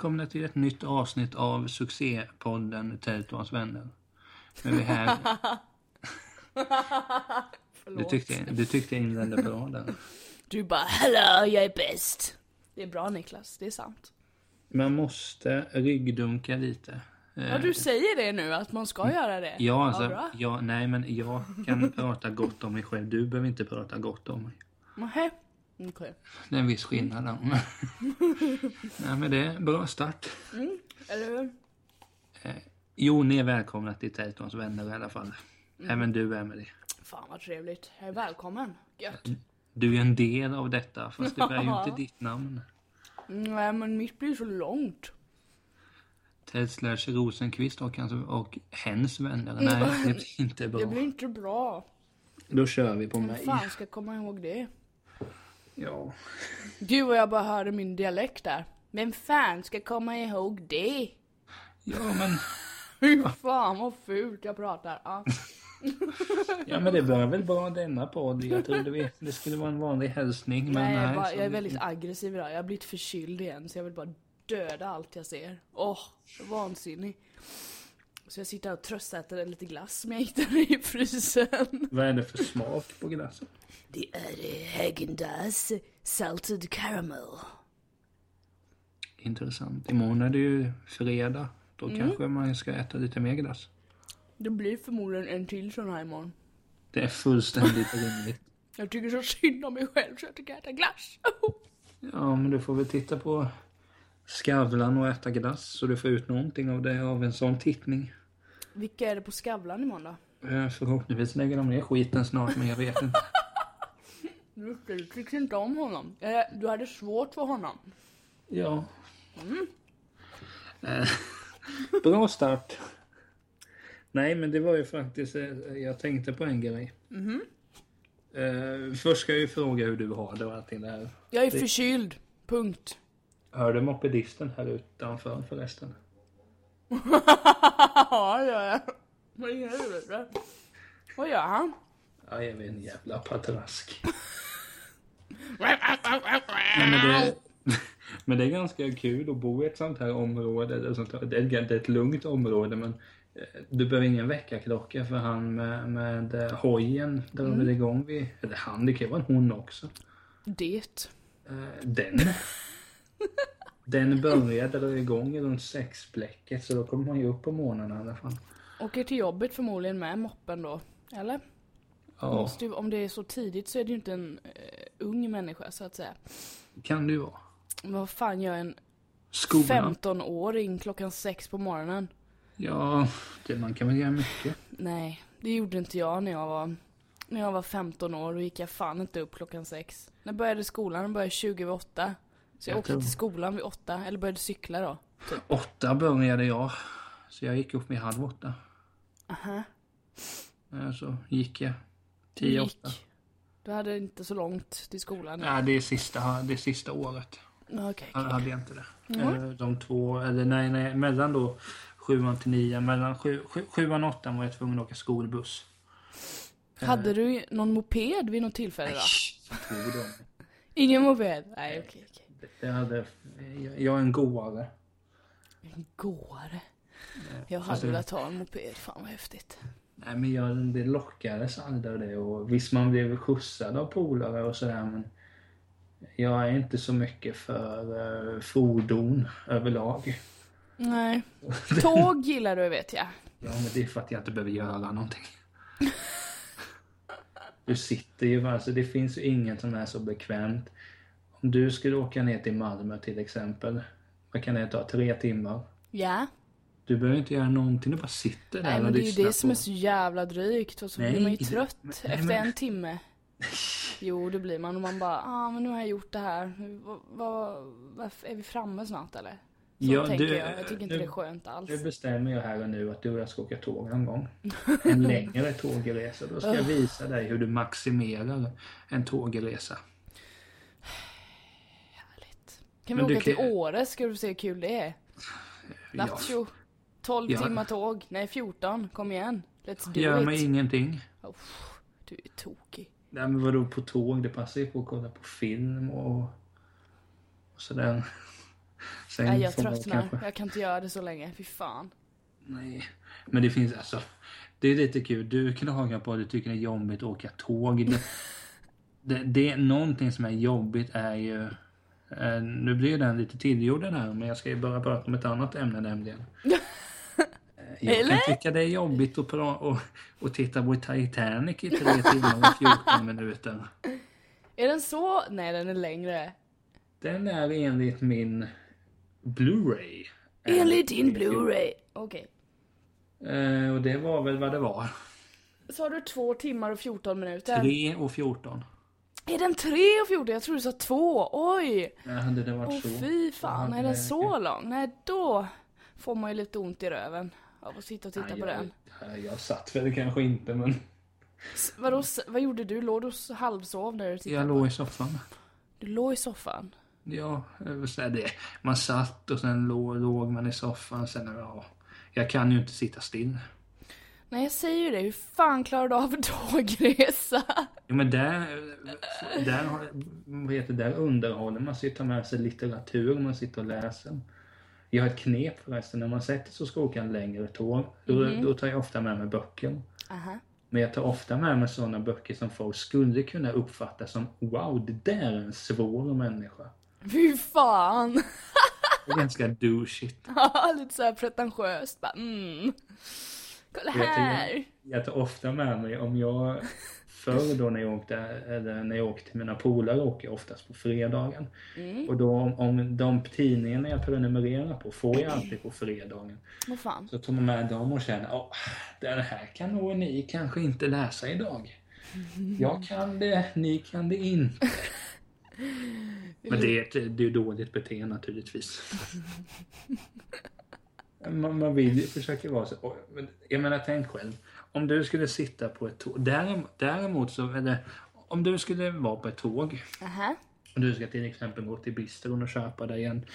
Välkomna till ett nytt avsnitt av succépodden hans vänner. Nu är vi här. Du tyckte, du tyckte jag inledde bra där. Du bara hallå, jag är bäst. Det är bra Niklas, det är sant. Man måste ryggdunka lite. Ja, Eh, du säger det nu, att man ska göra det. Ja, alltså, bra. ja, nej men jag kan prata gott om mig själv. Du behöver inte prata gott om mig. Nähä. Okej. Det är en viss skillnad där. nej men det är en bra start. Eller hur? Jo, ni är välkomna till Tält och hans vänner i alla fall. Även du Emelie. Fan vad trevligt. Jag är välkommen. Gött. Du är en del av detta, fast det är ju inte ditt namn. Nej men mitt blir så långt. Ted slash Rosenqvist och, hans, och hens vänner. Nej, det blir inte Det bra. blir inte bra. Då kör vi på Vem mig. fan ska komma ihåg det? Ja. Gud vad jag bara hörde min dialekt där. Vem fan ska komma ihåg det? Ja, men, Fy fan vad fult jag pratar. Ja. ja, men det var väl bra denna podd. Jag trodde vi, det skulle vara en vanlig hälsning. Men Nej, nej, jag, bara, jag är väldigt aggressiv idag. Jag har blivit förkyld igen så jag vill bara döda allt jag ser. Åh, vansinnig. Så jag sitter och tröstäter lite glass som jag hittade i frysen. Vad är det för smak på glassen? Det är Häagen-Dazs Salted Caramel. Intressant. Imorgon är det ju fredag. Då Mm. kanske man ska äta lite mer glass. Det blir förmodligen en till sån här imorgon. Det är fullständigt rimligt. Jag tycker så synd om mig själv så jag tycker äta glass. Ja, men du får väl titta på Skavlan och äta glass så du får ut någonting av det av en sån tittning. Vilka är det på Skavlan imorgon då? Eh, Förhoppningsvis lägger de ner skiten snart, men jag vet inte. Just det, Du tyckte inte om honom. Eh, Du hade svårt för honom. Ja. Eh, Bra start. Nej, men det var ju faktiskt, jag tänkte på en grej. Eh, först ska jag ju fråga hur du har det och allting det här. Jag är förkyld. Punkt. Hör du mopedisten här utanför förresten? Ja, ja, ja. Vad i helvete? Vad gör han? Ja, jag vet en jävla patrask. Nej, men, det, men det är ganska kul att bo i ett sånt här område. eller sånt här. Det, är, det är ett lugnt område men eh, du behöver ingen väckarklocka för han med, med eh, hojen drar väl igång vid, eller han, det kan ju vara en hon också. Det. Eh, Den. Den börjar dra igång runt sexblecket så då kommer man ju upp på morgonen i alla fall. Åker till jobbet förmodligen med moppen då. Eller? Ja, ju, om det är så tidigt så är det ju inte en eh, ung människa så att säga. kan ju vara. Men vad fan gör en Skolan. 15-åring klockan sex på morgonen? Ja, det, man kan väl göra mycket. Nej, det gjorde inte jag när jag var när jag var 15 år. Då gick jag fan inte upp klockan sex. När började skolan? Den började 20 vid 8. Så jag, Jag åkte tror- till skolan vid 8, eller började cykla då. Åtta började jag. Så jag gick upp vid halv åtta. Aha. Eh, Så gick jag. Tio, Gick. åtta. Du hade inte så långt till skolan? Ja, det är sista, det är sista året. Okej, okej. Jag hade inte det. Mm. Eh, De två, eller nej, nej, mellan då sjuan till nian, mellan sju, sju, sjuan och åttan var jag tvungen att åka skolbuss. Hade du någon moped vid något tillfälle då? Ingen moped? Nej, okej, okej. Det hade, jag, jag är en gåare. En gåare. Jag hade velat ha en moped, fan vad häftigt. Nej men jag, det lockades aldrig av det och visst man blev skjutsad av polare och sådär men jag är inte så mycket för eh, fordon överlag. Nej. Tåg gillar du vet jag. Ja men det är för att jag inte behöver göra någonting. Du sitter ju, alltså det finns ju inget som är så bekvämt. Om du skulle åka ner till Malmö till exempel, vad kan det ta? Tre timmar? Ja. Du behöver inte göra någonting, du bara sitter där Nej och men det är ju det som på- är så jävla drygt och så Nej, blir man ju trött men- efter men- en timme. Jo det blir man och man bara, ah men nu har jag gjort det här. Vad, vad, varför- är vi framme snart eller? Så Ja, tänker du- jag. Jag tycker inte du- det är skönt alls. Nu bestämmer jag här och nu att du och jag ska åka tåg någon gång. En längre tågresa. Då ska jag visa dig hur du maximerar en tågresa. Härligt. Kan vi Men åka till kan- Åre ska du se hur kul det är. Lattjo. 12 Ja. timmar tåg. Nej 14. Kom igen. Let's do gör it. mig ingenting. Oh, du är tokig. Nej men vadå på tåg? Det passar ju på att kolla på film och, och sådär. Sen Nej, jag tröttnar. Jag kan inte göra det så länge. Fy fan. Nej, men det finns alltså. Det är lite kul. Du klagar på att du tycker det är jobbigt att åka tåg. Det, det, det är någonting som är jobbigt är ju. Eh, nu blir den lite tillgjord den här, men jag ska ju börja prata om ett annat ämne nämligen. Jag Eller? kan tycka det är jobbigt att, och, och titta på Titanic i tre timmar och 14 minuter. Är den så? Nej, den är längre. Den är enligt min Blu-ray. Enligt din Blu-ray. Okej. Eh, och det var väl vad det var. Så har du två timmar och 14 minuter. 3 och 14. Är den 3 och 14? Jag tror du sa 2. Oj! Ja, hade det varit Åh så. fy fan, är den så lång? Nej, då får man ju lite ont i röven av att sitta och titta Nej, på jag, den. Jag, jag satt väl kanske inte, men S- Vadå, vad gjorde du? Låg du halvsov när du tittade jag på låg i soffan. Du låg i soffan? Ja, säga det. Man satt och sen låg, låg man i soffan. Sen, ja, jag kan ju inte sitta still. Nej, jag säger ju det. Hur fan klarar du av tågresa? Jo, men där, där, vad heter där underhåller man sig, tar med sig litteratur, man sitter och läser. Jag har ett knep förresten, när man sätter sig och ska åka en längre tåg, då, då tar jag ofta med mig böcker. Aha. Men jag tar ofta med mig sådana böcker som folk skulle kunna uppfatta som Wow, det där är en svår människa. Fy fan! Det är ganska douchigt. Lite såhär pretentiöst bara mm. Kolla Jag här! Jag tar ofta med mig om jag förr då när jag åkte, eller när jag åkte till mina polare åker jag oftast på fredagen. Och då om, om de tidningarna jag prenumererar på får jag alltid på fredagen. Fan? Så tar man med dem och känner, åh, den här kan nog ni kanske inte läsa idag. Jag kan det, ni kan det inte. Men det är, det är dåligt beteende naturligtvis. Man, man vill ju försöka vara så. men Jag menar, tänk själv. Om du skulle sitta på ett tåg. Däremot, däremot så, eller om du skulle vara på ett tåg. Aha. Och du ska till exempel gå till bistron och köpa dig en,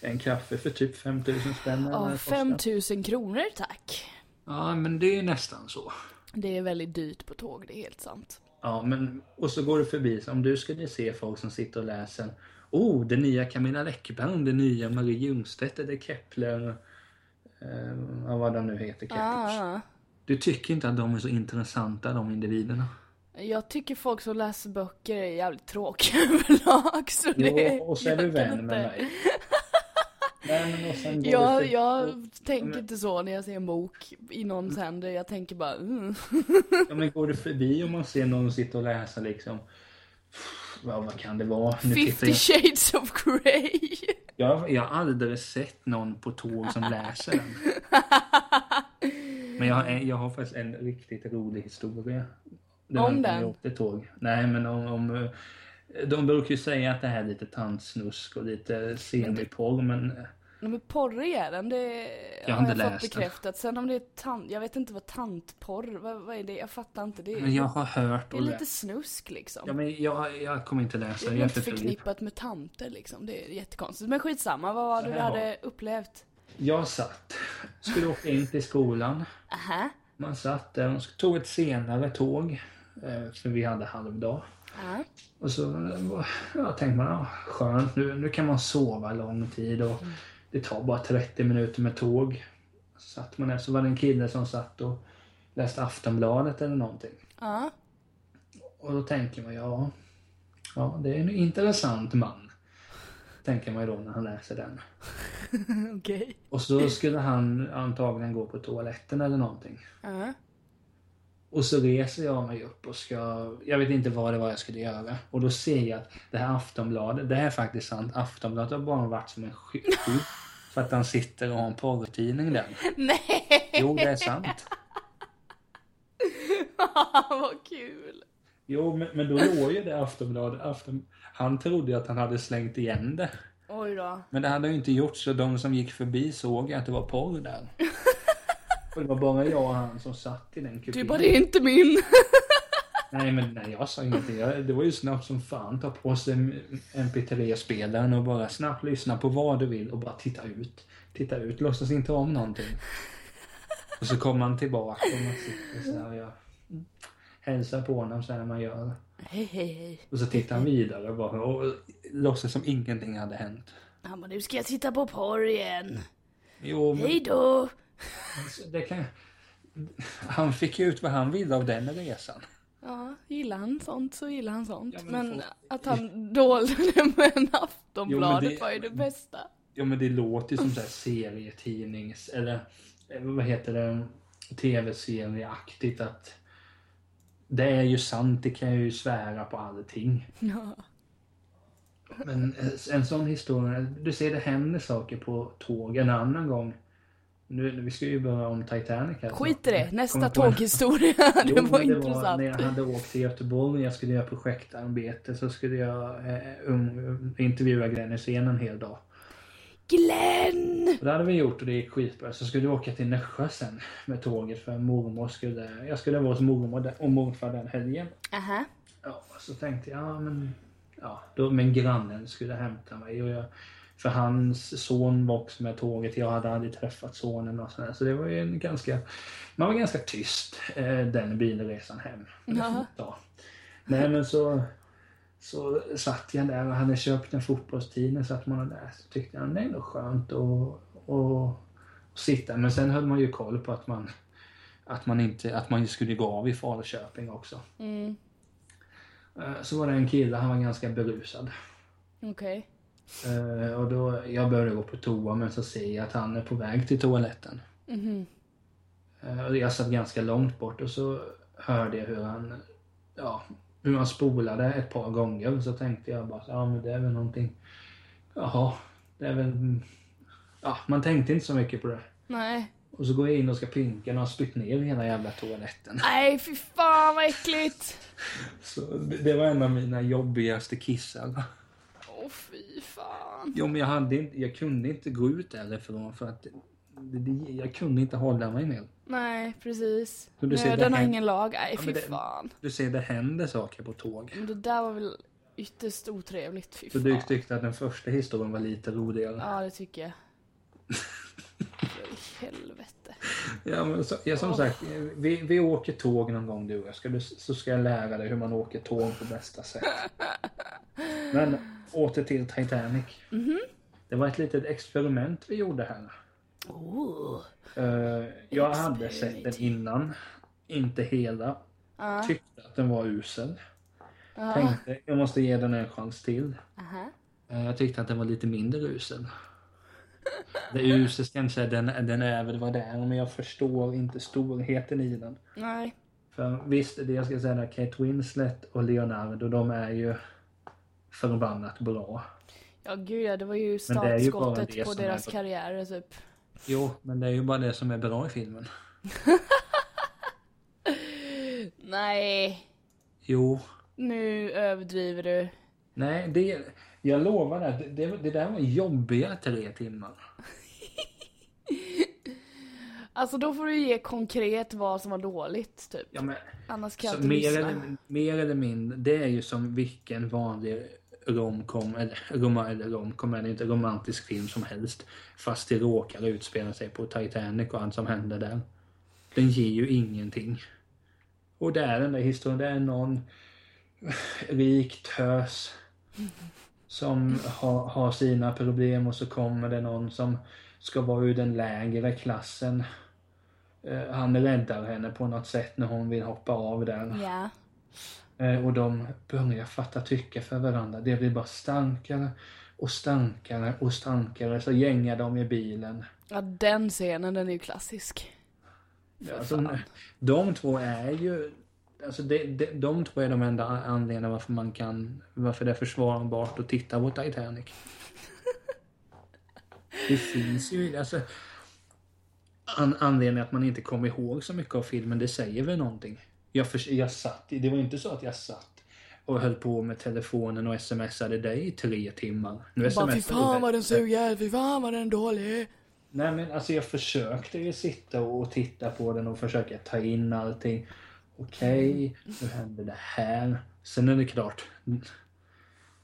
en kaffe för typ 5000 spänn. eller Ja, det kostar. 5000 kronor tack. Ja, men det är nästan så. Det är väldigt dyrt på tåg, det är helt sant. Ja, men och så går du förbi. Så om du skulle se folk som sitter och läser. Oh, det nya Camilla Läckberg, det nya Marie Ljungstedt, det Kepler. Eh, ja, vad de nu heter, Keplers. Ah. Du tycker inte att de är så intressanta, de individerna? Jag tycker folk som läser böcker är jävligt tråkiga överlag. Så det, Jo, och så är du vän med inte- mig. Nej, men Jag, för- jag tänker men- inte så när jag ser en bok i någons händer. Jag tänker bara mm. Ja, men går du förbi och man ser någon sitta och läsa liksom. Ja, vad kan det vara? Nu tittar 50 jag, shades of Grey. jag, jag har aldrig sett någon på tåg som läser den. Men jag, har- jag har faktiskt en riktigt rolig historia. Det Om den? Åkte tåg. Nej, men om, om... eh, De brukar ju säga att det här är lite tantsnusk och lite semiporr, men... Men porrig är den, det Jag har har jag inte fått läst den. bekräftat. Sen om det är tant, jag vet inte vad tantporr, vad, vad är det? Jag fattar inte. Det, Men jag har hört det är lite snusk liksom. Ja, men jag, jag kommer inte det läsa. är Jag är inte förknippat med tanter liksom. Det är jättekonstigt. Men skitsamma, vad var det du hade upplevt? Jag satt, skulle åka in till skolan. Aha. Man satt där och tog ett senare tåg. eh, För vi hade halvdag. Ja. Och så ja, tänkte man, ja, skönt, nu, nu kan man sova lång tid och det tar bara 30 minuter med tåg. Så satt man där, så var det en kille som satt och läste Aftonbladet eller någonting. Ja. Och då tänker man, ja, ja det är en intressant man. Tänker man ju då när han läser den. Okej. Och så skulle han antagligen gå på toaletten eller någonting. Ja. Och så reser jag mig upp och ska, jag vet inte vad det var jag skulle göra. Och då ser jag att det här Aftonbladet, det här är faktiskt sant. Aftonbladet har bara varit som en sky sky för att han sitter och har en porrtidning där. Nej! Jo, det är sant. vad kul! Jo, men, men då låg ju det Aftonbladet, Afton, han trodde ju att han hade slängt igen det. Oj då. Men det hade han ju inte gjort så de som gick förbi såg att det var porr där. Och det var bara jag och han som satt i den kupén. Du bara, det är inte min. Nej men nej, jag sa ingenting. Jag, det var ju snabbt som fan. Ta på sig MP3-spelaren och bara snabbt lyssna på vad du vill och bara titta ut. Titta ut, låtsas inte om någonting. Och så kommer man tillbaka och man sitter så här och jag hälsar på honom så här man gör. Hej hej hej. Och så tittar han vidare bara och låtsas som ingenting hade hänt. Han bara, nu ska jag titta på porr igen. Jo, men Hej då! det kan... Han fick ju ut vad han ville av den resan. Ja, gillar han sånt så gillar han sånt. Ja, men men folk- att han dolde det med en Aftonbladet det- var ju det bästa. Ja men det låter ju som så här serietidnings eller eh, vad heter det tv-serieaktigt att det är ju sant, det kan jag ju svära på allting. Ja. Men eh, en sån historia, du ser det händer saker på tåg en annan gång. Nu, vi ska ju börja om Titanic här. Skit i det, nästa tåghistoria. Det var det intressant. Var när jag hade åkt till Göteborg, jag skulle göra projektarbete, så skulle jag eh, um, intervjua Glenn Hysén en hel dag. Glenn! Och det hade vi gjort och det gick skitbra. Så skulle vi åka till Nässjö sen med tåget för mormor skulle... Jag skulle vara hos mormor och morfar den helgen. Aha. Ja, så tänkte jag, ja men... Ja, då, men grannen skulle hämta mig och jag... För hans son var också med tåget. Jag hade aldrig träffat sonen och sådär. Så det var ju en ganska... Man var ganska tyst eh, den bilresan hem. Ja. Nej men så... Så satt jag där och hade köpt en fotbollstidning så att man där. Så tyckte jag det är nog skönt att, sitta. Men sen höll man ju koll på att man att man inte att man skulle gå av i Falköping också. Mm, Eh, Så var det en kille, han var ganska berusad. okej. Eh, Och då, jag började gå på toa men så ser jag att han är på väg till toaletten. Eh, Och jag satt ganska långt bort och så hörde jag hur han, ja, hur han spolade ett par gånger. Så tänkte jag bara, ja men det är väl någonting, jaha, det är väl, ja man tänkte inte så mycket på det. Nej. Och så går jag in och ska pinka och har spytt ner hela jävla toaletten. Nej, fy fan vad äckligt! Så det det var en av mina jobbigaste kissar. Åh fy fan. Jo men jag hade inte, jag kunde inte gå ut därifrån för att det, det, jag kunde inte hålla mig mer. Nej, precis. Så du Nöden har ingen lag. Nej, Ja, fy det- fan. Du ser det händer saker på tåg. Men det där var väl ytterst otrevligt, fy Så fan. du tyckte att den första historien var lite roligare? Ja, det tycker jag. För helvete. Ja, men så, ja, som Åh. sagt, vi, vi åker tåg någon gång du och jag. Ska du, så ska jag lära dig hur man åker tåg på bästa sätt. Men åter till Titanic. Mhm. Det var ett litet experiment vi gjorde här. Oh. Eh, jag hade sett den innan. Inte hela. Ja. Tyckte att den var usel. Ja. Tänkte jag måste ge den en chans till. Aha. Eh, Jag tyckte att den var lite mindre usel. Det usel ska jag inte säga, den, den är väl vad det är, men jag förstår inte storheten i den. Nej. För visst, det jag ska säga är Kate Winslet och Leonardo, de är ju förbannat bra. Ja gud ja, det var ju startskottet på deras är- karriärer typ. Jo, men det är ju bara det som är bra i filmen. Nej, Jo, nu överdriver du. nej, det, jag lovar det, det, det, där var jobbiga tre timmar. Alltså då får du ge konkret vad som var dåligt typ. Ja, men, Annars kan jag inte mer, lyssna. eller, mer eller mindre, det är ju som vilken vanlig romcom, eller, rom, eller romcom är det inte, romantisk film som helst. Fast det råkar utspela sig på Titanic och allt som händer där. Den ger ju ingenting. Och det är den där historien, det är någon rik tös som har, har sina problem och så kommer det någon som ska vara ur den lägre klassen. Eh, han räddar henne på något sätt när hon vill hoppa av där. Yeah. Eh, Och de börjar fatta tycke för varandra. Det blir bara starkare och starkare och starkare. Så gängar de i bilen. ja, den scenen den är ju klassisk. Alltså, de två är ju... Alltså de, de, de två är de enda anledningarna varför man kan... Varför det är försvarbart att titta på Titanic. Det finns ju... Alltså, an, anledningen att man inte kommer ihåg så mycket av filmen, det säger väl någonting. Jag, för, jag satt... Det var inte så att jag satt och höll på med telefonen och smsade dig i tre timmar. Nu Bara fy fan vad den suger, fy fan vad den är dålig. Nej men alltså jag försökte ju sitta och titta på den och försöka ta in allting. Okej, nu händer det här. Sen är det klart.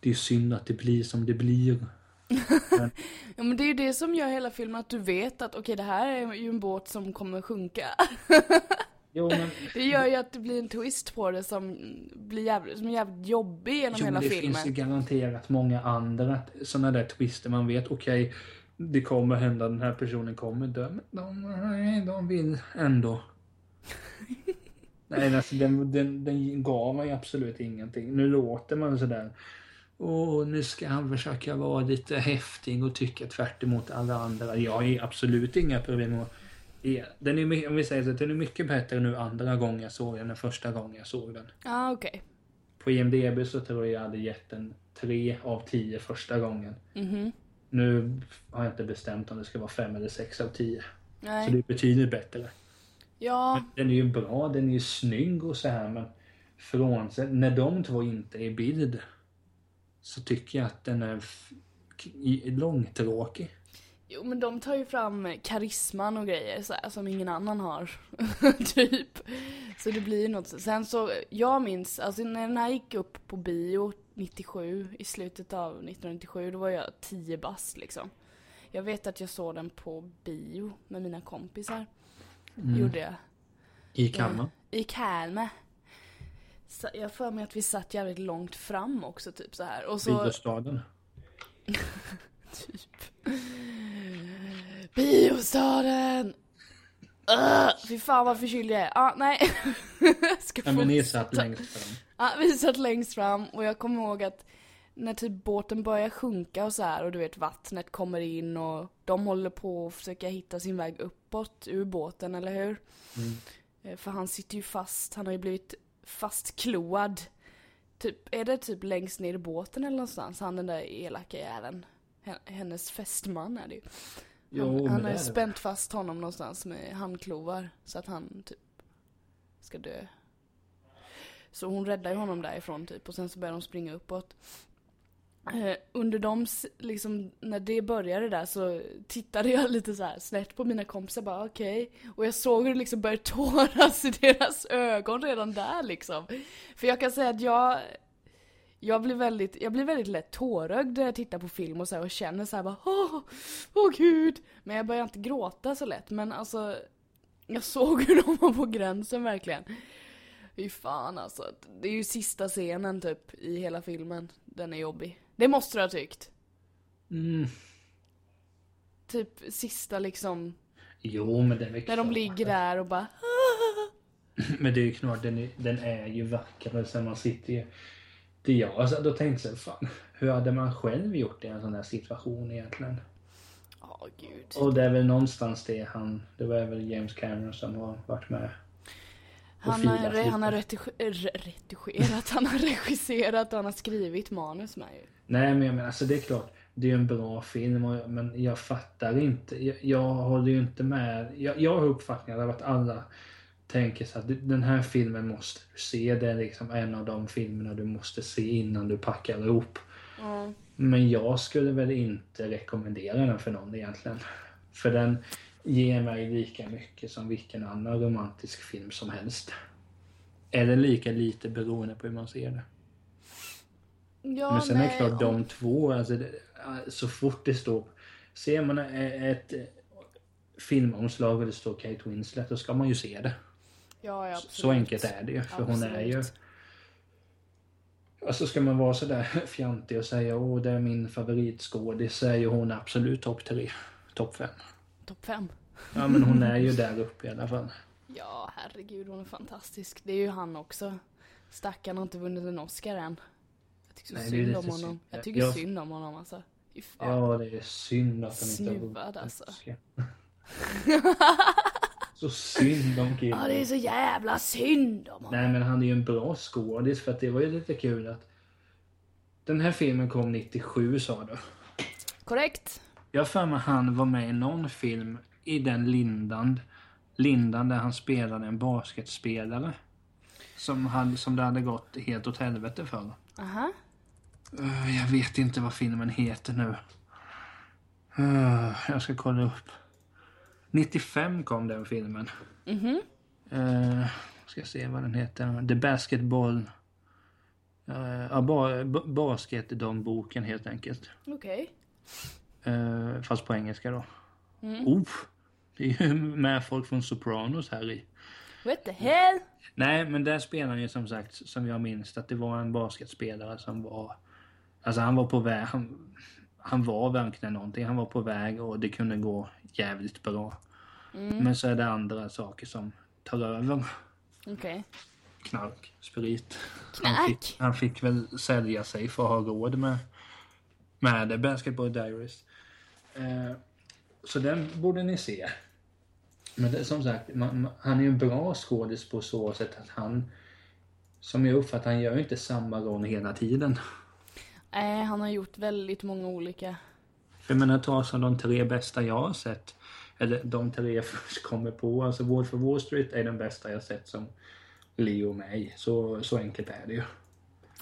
Det är synd att det blir som det blir. Ja men det är ju det som gör hela filmen att du vet att okej det här är ju en båt som kommer sjunka. Jo, men, Det gör ju att det blir en twist på det som blir jävligt, som är jävligt jobbig genom jo, hela det filmen. finns ju garanterat många andra sådana där twister. Man vet, okej, det kommer hända, den här personen kommer dö. Men de, nej, de vill ändå. nej, alltså den, den, den gav mig absolut ingenting. Nu låter man sådär. Åh, nu ska han försöka vara lite häftig och tycka tvärt alla andra. Jag har absolut inga problem med Ja, den är, om vi säger så, den är mycket bättre nu andra gången jag såg den än första gången jag såg den. Ja, okej. På IMDB så tror jag jag hade gett den 3 av 10 första gången. Mhm. Nu har jag inte bestämt om det ska vara 5 eller 6 av 10. Så Nej. det är betydligt bättre. Ja, Den är ju bra, den är ju snygg och så här men frånsett, när de två inte är i bild så tycker jag att den är f- långtråkig. Jo men de tar ju fram karisman och grejer så här, som ingen annan har. typ. Så det blir ju något. Sen så, jag minns, alltså när den här gick upp på bio 97, i slutet av 1997, då var jag 10 bast liksom. Jag vet att jag såg den på bio med mina kompisar. Gjorde jag. I kammaren. I Kalmar. Så jag för mig att vi satt jävligt långt fram också, typ så här. Och så... Biostaden. Typ. Biostaden! Uh, fy fan vad förkyld jag är. Ah, nej. Ska Ja, men ni satt längst fram. Ja, vi satt längst fram och jag kommer ihåg att när typ båten börjar sjunka och så här och du vet vattnet kommer in och de håller på att försöka hitta sin väg uppåt ur båten, eller hur? Mm. Eh, För han sitter ju fast, han har ju blivit fastkload. Typ, är det typ längst ner i båten eller någonstans? Han den där elaka jäveln. Hen- Hennes fästman är det ju. Jo, Han, har spänt fast honom någonstans med handklovar så att han typ ska dö. Så hon räddar ju honom därifrån typ och sen så börjar de springa uppåt. Eh, under de, liksom, när det började där så tittade jag lite så här snett på mina kompisar bara okej. Och jag såg hur det liksom började tåras i deras ögon redan där liksom. För jag kan säga att jag, jag blir väldigt, jag blir väldigt lätt tårögd när jag tittar på film och så här och känner så här bara åh, åh gud. Men jag börjar inte gråta så lätt men alltså jag såg hur de var på gränsen verkligen. Fy fan alltså. Det är ju sista scenen typ i hela filmen. Den är jobbig. Det måste du ha tyckt. Mm. Typ sista liksom, Jo, men det är när de ligger där och bara Men det är ju klart, den är, den är ju vacker. Sen man sitter ju... Det jag alltså, då tänkte jag, fan, hur hade man själv gjort i en sån här situation egentligen? Åh gud. Och det är väl någonstans det han, det var väl James Cameron som har varit med. Han har, han har lite. retiger- re- retigerat, han har regisserat och han har skrivit manus med ju. Nej men jag menar, alltså det är klart, det är ju en bra film och, men jag fattar inte, jag, jag håller ju inte med. Jag, jag har uppfattningen av att alla tänker så att den här filmen måste du se. Det är liksom en av de filmerna du måste se innan du packar ihop. Ja. Men jag skulle väl inte rekommendera den för någon egentligen. För den ger mig lika mycket som vilken annan romantisk film som helst. Eller lika lite beroende på hur man ser det. Ja, Men sen är det nej, klart de två, alltså så fort det står... Ser man ett filmomslag och det står Kate Winslet, då ska man ju se det. Ja, ja, Så absolut. enkelt är det ju. För hon är ju... Absolut. Alltså ska man vara sådär fjantig och säga åh det är min favoritskådis så är ju hon absolut topp tre, topp fem. Topp fem. Ja men hon är ju där uppe i alla fall. Ja, herregud, hon är fantastisk. Det är ju han också. Stackarn har inte vunnit en Oscar än. Jag tycker Nej, synd om honom. synd. Jag tycker Jag- synd om honom alltså. Fan. Ja det är synd att han inte har vunnit en alltså. Oscar. Så synd om killen. Ja, det är så jävla synd om honom. Nej men han är ju en bra skådis för att det var ju lite kul att den här filmen kom 97 sa du. Korrekt. Jag har för mig han var med i någon film i den lindan. Lindan där han spelade en basketspelare. Som, hade, som det hade gått helt åt helvete för. Aha. Uh, jag vet inte vad filmen heter nu. Uh, jag ska kolla upp. 95 kom den filmen. Mhm. Uh, ska se vad den heter. The Basketball. Uh, ja, ba, ba, Basketdamboken helt enkelt. Okej. Uh, fast på engelska då. Mm. Oh, det är ju med folk från Sopranos här i. What the hell? Nej, men där spelar han ju som sagt, som jag minns att det var en basketspelare som var... Alltså han var på väg, han, han var verkligen någonting. Han var på väg och det kunde gå jävligt bra. Men så är det andra saker som tar över. Okej. Knark, sprit. Knark? Han fick, han fick väl sälja sig för att ha råd med, med. Basketball Diaries. Eh, så den borde ni se. Men det, som sagt, man, man, han är ju en bra skådis på så sätt att han, som jag uppfattar han gör ju inte samma roll hela tiden. Nej, han har gjort väldigt många olika. För jag menar, ta som de tre bästa jag har sett. Eller de tre jag först kommer på. Alltså Wall for Wall Street är den bästa jag sett som Leo med i. Så, så enkelt är det ju.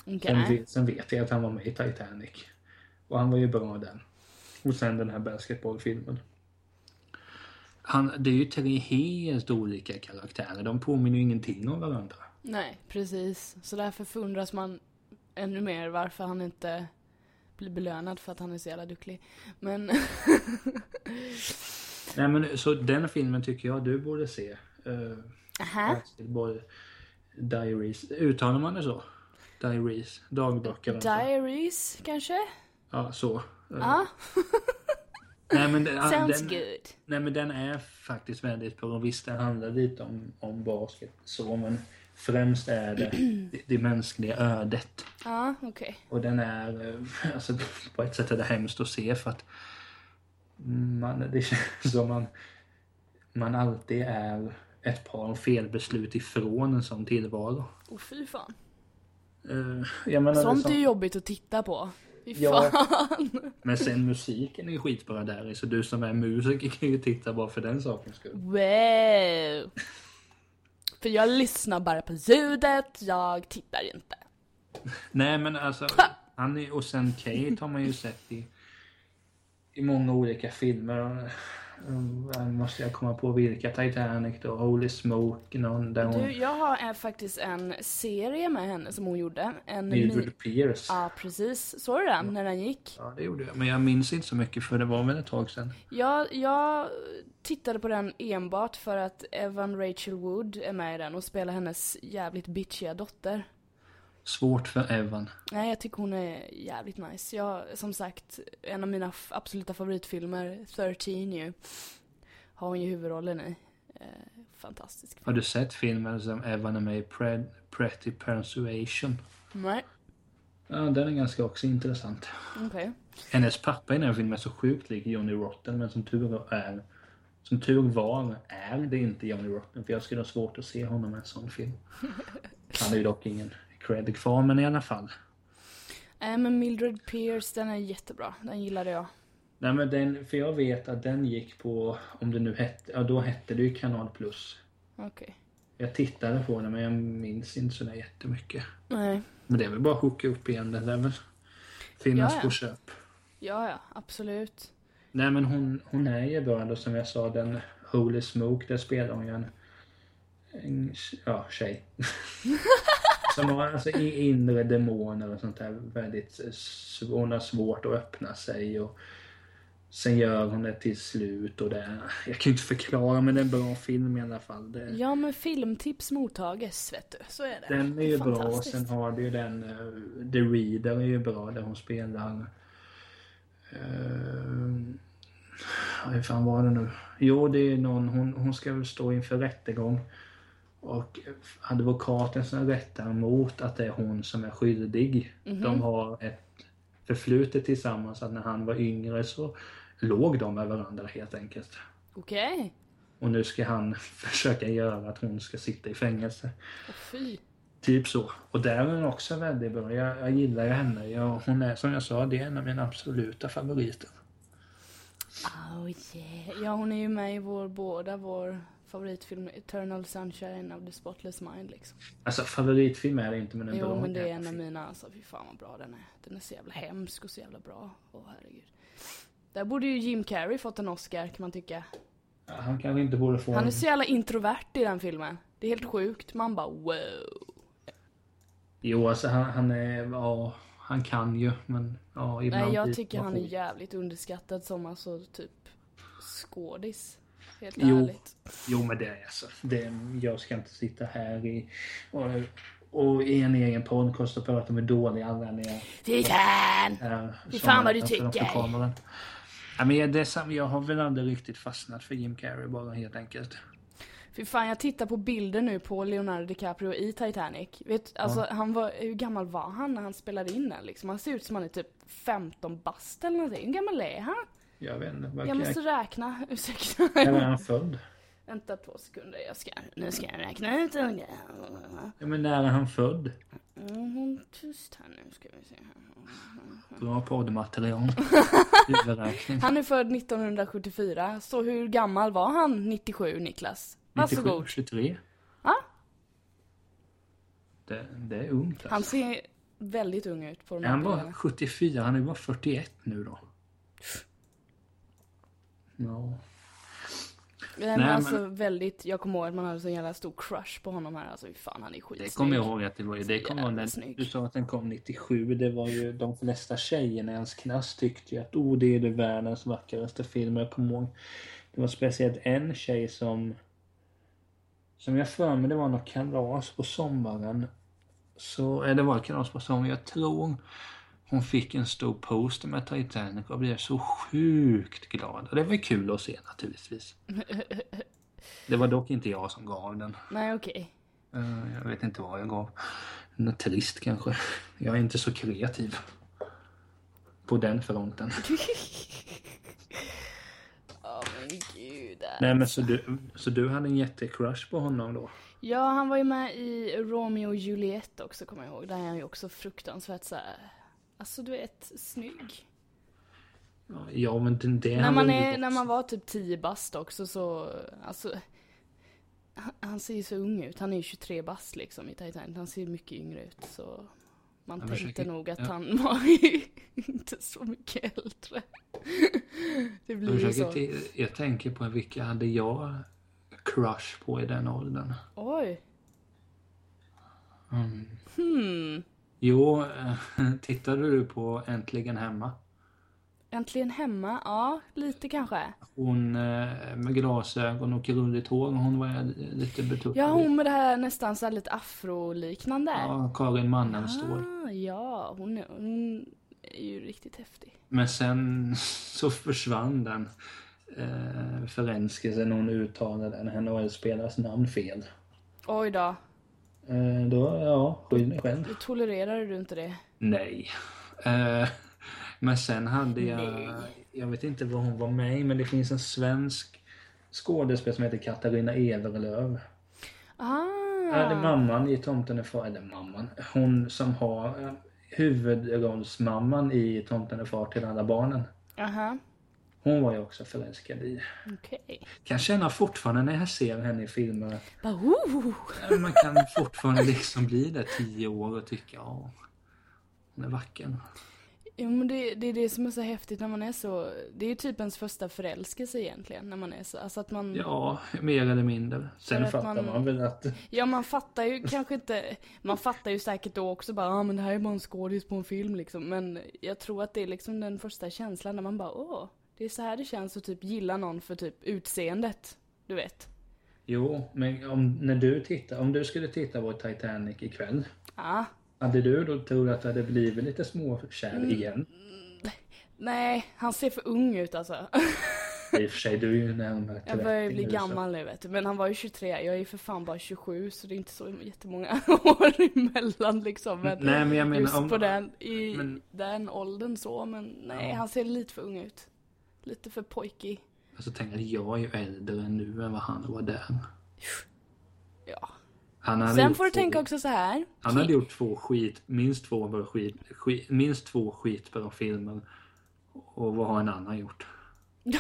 Okej. Sen, vet- sen vet jag att han var med i Titanic. Och han var ju bra den. Och sen den här basketbollfilmen. Han, det är ju tre helt olika karaktärer. De påminner ju ingenting om varandra. Nej, precis. Så därför förundras man ännu mer varför han inte blir belönad för att han är så jävla duktig. Men, Nej men så den filmen tycker jag du borde se. Uh, aha. Diaries. Uttalar man det så? Diaries. Dagböcker. alltså. Diaries, kanske? Ja, så. Eh, Ja, Nej men, den, sounds den, good. nej men den är faktiskt väldigt bra. Visst det handlar lite om, om basket så men främst är det det, mänskliga ödet. Ja, okej. Och den är, eh, alltså på ett sätt är det hemskt att se för att man, det känns som man, man alltid är ett par felbeslut ifrån en sån tillvaro. Åh fy fan. Uh, menar, Sånt som, är jobbigt att titta på. Fy Ja. fan. Men sen musiken är ju skitbra där så du som är musiker kan ju titta bara för den sakens skull. Wow. För jag lyssnar bara på ljudet, jag tittar inte. Nej men alltså, han är, och sen Kate har man ju sett i, i många olika filmer. Här måste jag komma på vilka, Titanic då, Holy Smoke, någon där hon... Du, jag har eh, faktiskt en serie med henne som hon gjorde. En mi- Mildred Pierce. Ja, precis. Såg du den när den gick? Ja, det gjorde jag. Men jag minns inte så mycket för det var väl ett tag sedan. Jag, jag tittade på den enbart för att Evan Rachel Wood är med i den och spelar hennes jävligt bitchiga dotter. Svårt för Evan. Nej, jag tycker hon är jävligt nice. Jag, som sagt, en av mina absoluta favoritfilmer, 13 ju, har hon ju huvudrollen i. Eh, fantastisk Har film. du sett filmen som Evan är med i Pred, Pretty Persuasion? Nej, Ja, den är ganska också intressant. okej. Hennes pappa i den här filmen är så sjukt lik Johnny Rotten men som tur är som tur var är det inte Johnny Rotten för jag skulle ha svårt att se honom i en sån film. Han är ju dock ingen cred kvar men i alla fall. Nej, men Mildred Pierce, den är jättebra. Den gillade jag. Nej men den, för jag vet att den gick på, om det nu hette, ja då hette det ju Kanal Plus. Okej. Jag tittade på den men jag minns inte sådär jättemycket. Nej, Men det är väl bara att hooka upp igen, det är väl finnas Ja, ja. på köp. ja, ja, absolut. Nej men hon, hon är ju bra då som jag sa, den Holy Smoke, där spelar hon ju en, en ja, tjej. som har alltså inre demoner och sånt där väldigt, sv- hon har svårt att öppna sig och sen gör hon det till slut och det, jag kan ju inte förklara men det är en bra film i alla fall. Det, Ja, men filmtips mottages, vet du. Så är det. Den är ju bra och sen har du ju den eh, The Reader är ju bra där hon spelar uh, Hur fan var det nu? Jo det är någon, hon, hon ska väl stå inför rättegång och advokaten som rättar mot att det är hon som är skyldig. Mhm. De har ett förflutet tillsammans att när han var yngre så låg de med varandra helt enkelt. Okej. Och nu ska han försöka göra att hon ska sitta i fängelse. Åh, fy. Typ så. Och där är hon också väldigt bra. Jag, jag gillar ju henne. Jag, hon är som jag sa, det är en av mina absoluta favoriter. Oh yeah. Ja, hon är ju med i vår, båda vår favoritfilm Eternal Sunshine of the Spotless Mind liksom. Alltså favoritfilm är det inte men en bra Jo, men det är en av mina, alltså fy fan vad bra den är. Den är så jävla hemsk och så jävla bra. Åh herregud. Där borde ju Jim Carrey fått en Oscar kan man tycka. Ja, han kanske inte borde få Han är så jävla introvert i den filmen. Det är helt sjukt. Man bara wow. Jo, alltså han, han är... Ja, han kan ju men ja, ibland Nej, jag tycker han är jävligt underskattad som alltså typ skådis. Helt Jo. ärligt. Jo, men det är alltså. Det, jag ska inte sitta här i, och, och i en egen podcast och prata med dåliga användningar. Titan! Äh, Fy fan vad du tycker. Ja, men jag- det är jag har väl aldrig riktigt fastnat för Jim Carrey bara helt enkelt. Fy fan, jag tittar på bilder nu på Leonardo DiCaprio i Titanic. Vet, alltså, han var, hur gammal var han när han spelade in den liksom? Han ser ut som han är typ 15 bast eller någonting. Hur gammal är han? Jag vet inte. Jag måste räkna, ursäkta. När är han född? Vänta två sekunder, jag ska, nu ska jag räkna ut det. Ja, men när är han född? Mm, tyst här nu ska vi se. Bra poddmaterial. Han är född 1974, så hur gammal var han 97 Niklas? Varsågod. 97, 23. Ja. Det, det är ungt alltså. Han ser väldigt ung ut på de Är här han bilderna. 74? Han är bara 41 nu då. Ja. Nej, men alltså väldigt, jag kommer ihåg att man hade så jävla stor crush på honom här. Alltså fan han är skitsnygg. Det kommer jag ihåg att det var ju. Det när snygg. du sa att den kom 97. Det var ju de flesta tjejerna i ens klass tyckte ju att oh, det är det världens vackraste film. Jag kommer ihåg. Det var speciellt en tjej som som jag för mig det var något kalas på sommaren. Så, eh, det var ett kalas på sommaren. Jag tror hon fick en stor poster med Titanic och blev så sjukt glad. Och det var kul att se naturligtvis. Det var dock inte jag som gav den. Nej okej. Eh, Jag vet inte vad jag gav. Något trist kanske. Jag är inte så kreativ. På den fronten. Åh men gud. äh. Nej men så du, så du hade en jättecrush på honom då? Ja han var ju med i Romeo och Juliet också kommer jag ihåg. Där är han ju också fruktansvärt så här. Alltså du vet, snygg. Ja, Ja men det, det När man, är, när man var typ 10 bast också så, alltså. Han, han ser ju så ung ut. Han är ju 23 bast liksom i Titanic. Han ser mycket yngre ut så. Man Jag tänkte försöker- nog att ja. han var inte så mycket äldre. Det Jag, blir försöker så. till, jag tänker på vilka hade jag crush på i den åldern? Oj. Mm. Hmm. Jo, eh, tittade du på Äntligen Hemma? Äntligen hemma? Ja, lite kanske. Hon eh, med glasögon och krulligt hår, hon var lite betuttad. Ja, hon med det här nästan så här lite afroliknande. Ja, Karin Mannenstål. Ah, ja, hon är, hon är ju riktigt häftig. Men sen så försvann den eh, förälskelsen när hon uttalade den NHL-spelarens namn fel. Oj då. Eh, då, ja, själv. Då tolererar du inte det? Nej. Eh, men sen hade jag, Nej. jag vet inte vad hon var med i, men det finns en svensk skådespelare som heter Katarina Everlöv. Ah. Ja, det är mamman i Tomten är far, eller mamman, hon som har eh, huvudrollsmamman i Tomten är far till alla barnen. Aha, Hon var jag också förälskad i. okej. Kan känna fortfarande när jag ser henne i filmer Bara, oh. man kan fortfarande liksom bli där tio år och tycka ja, hon är vacker. Jo men det, det är det som är så häftigt när man är så, det är ju typ ens första förälskelse egentligen när man är så, alltså att man, ja, Ja, mer eller mindre. Sen att fattar man- man väl att man fattar ju kanske inte, man fattar ju säkert då också bara, ja ah, men det här är bara en skådis på en film liksom, men jag tror att det är liksom den första känslan när man bara, åh, det är så här det känns att typ gilla någon för typ utseendet, du vet. Jo, men om, när du tittar, om du skulle titta på Titanic ikväll. Ja, Hade du då trott att du hade blivit lite småkär Mm. igen? nej, han ser för ung ut alltså. I och för sig, du är ju närmare 30 Jag börjar ju bli nu, gammal nu vet du, men han var ju 23, jag är ju för fan bara 27 så det är inte så jättemånga år emellan liksom. Men Nej, men jag menar just om... på den, i men- den åldern så, men nej Ja. han ser lite för ung ut. Lite för pojkig. Alltså tänk att jag är ju äldre nu än vad han var där. Ja. Han hade Sen får du två- tänka också så här. Han hade gjort två skit, minst två bra skit, skit, minst två skitbra filmer. Och vad har en annan gjort?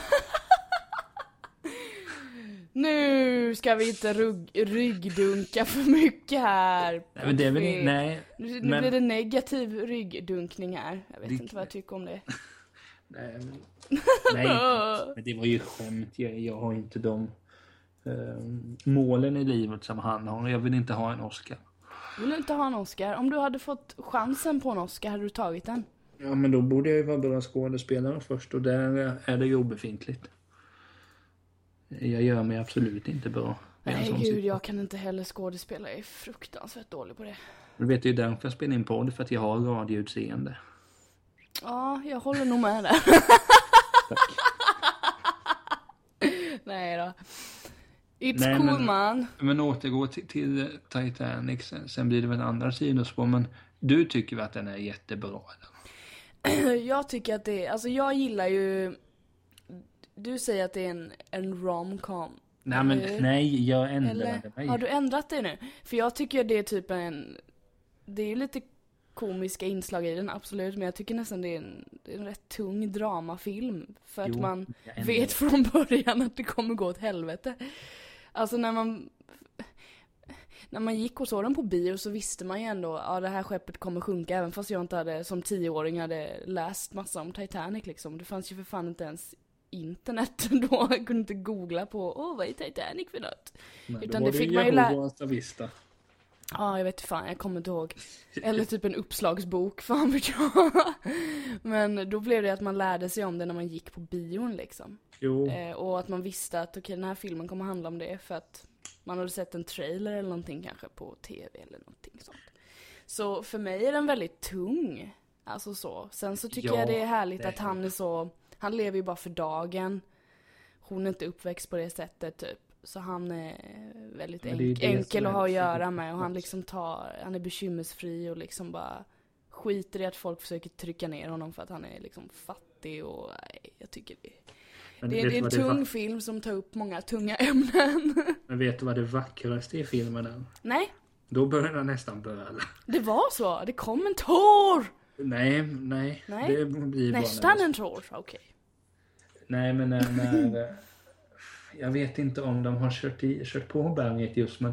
Nu ska vi inte rugg, ryggdunka för mycket här. Nej, men det är väl nej, Nu, nu men- blir det negativ ryggdunkning här. Jag vet Det- inte vad jag tycker om det. Nej, men, nej, men det var ju skämt. Jag, jag har inte de eh, målen i livet som han har. Jag vill inte ha en Oscar. Vill du inte ha en Oscar? Om du hade fått chansen på en Oscar, hade du tagit den? Ja, men då borde jag ju vara bra skådespelare först och där är det ju obefintligt. Jag gör mig absolut inte bra. Nej gud, situation. jag kan inte heller skådespela. Jag är fruktansvärt dålig på det. Du vet, det är därför jag spelar in podd, för att jag har radioutseende. Ja, jag håller nog med där. Nej då. It's Nej, cool men- man. Men återgå till, till Titanic, sen, sen blir det väl andra sidospår, men du tycker väl att den är jättebra? Eller? Jag tycker att det är, alltså jag gillar ju Du säger att det är en, en romcom Nej, men Eller- nej, jag Eller ändrade mig. har du ändrat dig nu? För jag tycker det är typ en Det är ju lite komiska inslag i den, absolut, men jag tycker nästan det är en, det är en rätt tung dramafilm. För att Jo, man jag ändrade vet från början att det kommer gå åt helvete. Alltså när man när man gick och såg den på bio så visste man ju ändå att ja, det här skeppet kommer sjunka även fast jag inte hade som tioåring hade läst massa om Titanic liksom. Det fanns ju för fan inte ens internet då. Jag kunde inte googla på åh vad är Titanic för något? Nej, utan det fick man ju Jehovas Ja, jag vet fan, jag kommer inte ihåg. Eller typ en uppslagsbok, fan vet jag. Men då blev det att man lärde sig om det när man gick på bion liksom. Jo, Eh, och att man visste att okej, den här filmen kommer handla om det för att man hade sett en trailer eller någonting kanske på tv eller någonting sånt. Så för mig är den väldigt tung. Alltså så. Sen så tycker Ja, jag det är härligt det att han är så, han lever ju bara för dagen. Hon är inte uppväxt på det sättet typ. Så han är väldigt det är enk- det enkel att är ha att göra med och han liksom tar, han är bekymmersfri och liksom bara skiter i att folk försöker trycka ner honom för att han är liksom fattig och nej, jag tycker det men det är, det är en det tung va- film som tar upp många tunga ämnen. Men vet du vad det vackraste i filmen är? Nej, Då börjar jag nästan böla. det var så. Det kom en tår! Nej, nej. Nej, Det blir bara Nästan när- en tår, okej. Nej, men när, när... Jag vet inte om de har kört, i, kört på berget just, men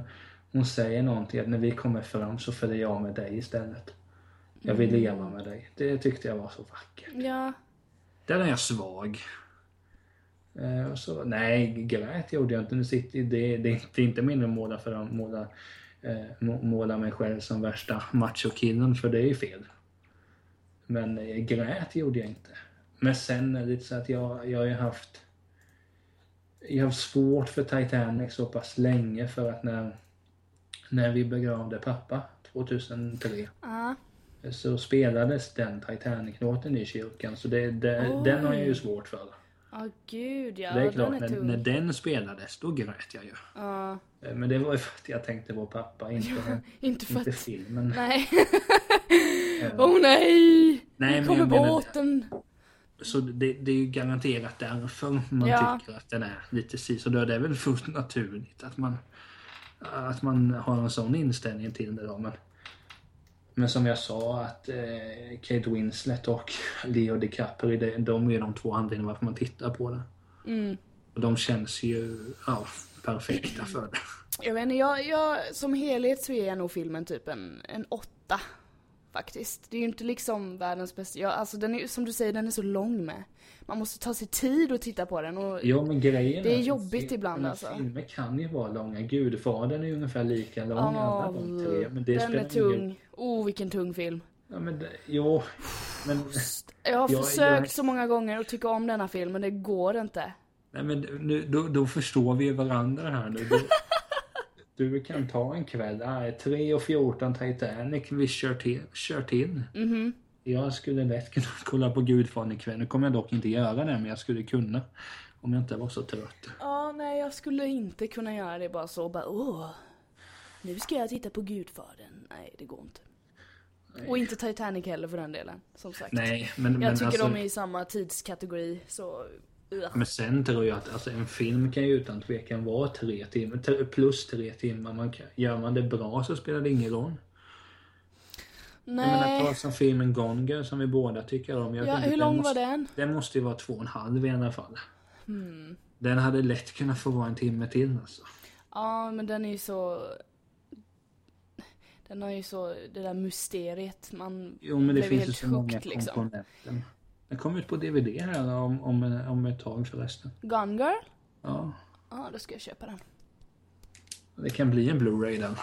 hon säger någonting att när vi kommer fram så följer jag med dig istället. Jag vill Mm. leva med dig. Det tyckte jag var så vackert. Ja, Där är jag svag. Eh, och så, nej, grät gjorde jag inte. Nu sitter, det, det, det är inte min att måla, för att måla, eh, må- måla mig själv som värsta machokillen, för det är ju fel. Men eh, grät gjorde jag inte. Men sen är det så att jag, jag har ju haft... Jag har svårt för Titanic så pass länge för att när, när vi begravde pappa 2003 ja. så spelades den Titanic-låten i kyrkan. Så det, det, den har jag ju svårt för. Ja, gud ja. det är den klart, är när, när den spelades, då grät jag ju. Ja, Eh, Men det var ju för att jag tänkte på pappa, inte, inte för inte att... filmen. Nej. Åh nej! Nej, nu kommer jag båten. Så det, det är ju garanterat därför man Ja. tycker att den är lite si så då. Det är väl fullt naturligt att man, att man har en sån inställning till det då. Men, men som jag sa att eh, Kate Winslet och Leo DiCaprio, det, de är de två anledningarna varför man tittar på den. Mm. Och de känns ju ja, perfekta för det. Jag vet inte, jag, jag, som helhet så är jag nog filmen typ en, en åtta. Faktiskt. Det är ju inte liksom världens bästa, ja, alltså den är som du säger, den är så lång med. Man måste ta sig tid att titta på den och Ja men grejen Det är att jobbigt fi- ibland, alltså. Filmer kan ju vara långa. Gudfadern är ju ungefär lika lång alla de tre. Men det den är tung. Ingen... Oh, vilken tung film. Ja men det, jo. Men, Jag har Jag- försökt jag- så många gånger att tycka om denna film, men det går inte. nej, men nu, då, då förstår vi varandra här nu. Du, kan ta en kväll. Nej, 3 och 14 Titanic. Vi kör till. Kör till. Mhm. Jag skulle lätt kunna kolla på Gudfadern ikväll. Nu kommer jag dock inte göra det, men jag skulle kunna. Om jag inte var så trött. Ja, nej, jag skulle inte kunna göra det bara så. Bara, åh, nu ska jag titta på Gudfadern. Nej, det går inte. Och inte Titanic heller för den delen, som sagt. Nej, men, jag men tycker alltså, de är i samma tidskategori, så... Men sen tror jag att alltså, en film kan ju utan tvekan vara tre timmar, plus tre timmar. Man kan, gör man det bra så spelar det ingen roll. Jag menar, Nej. ta som filmen Gone Girl som vi båda tycker om. Jag Ja, hur lång måste, var den? Den måste ju vara två och en halv i alla fall. Hmm. Den hade lätt kunnat få vara en timme till alltså. Ja, men den är ju så... Den har ju så, det där mysteriet, man... Jo men det finns ju helt så många hooked, liksom. Den kommer ut på DVD här om, om, om ett tag förresten. Gone Girl? Ja, Ja, då ska jag köpa den. det kan bli en Blu-ray den.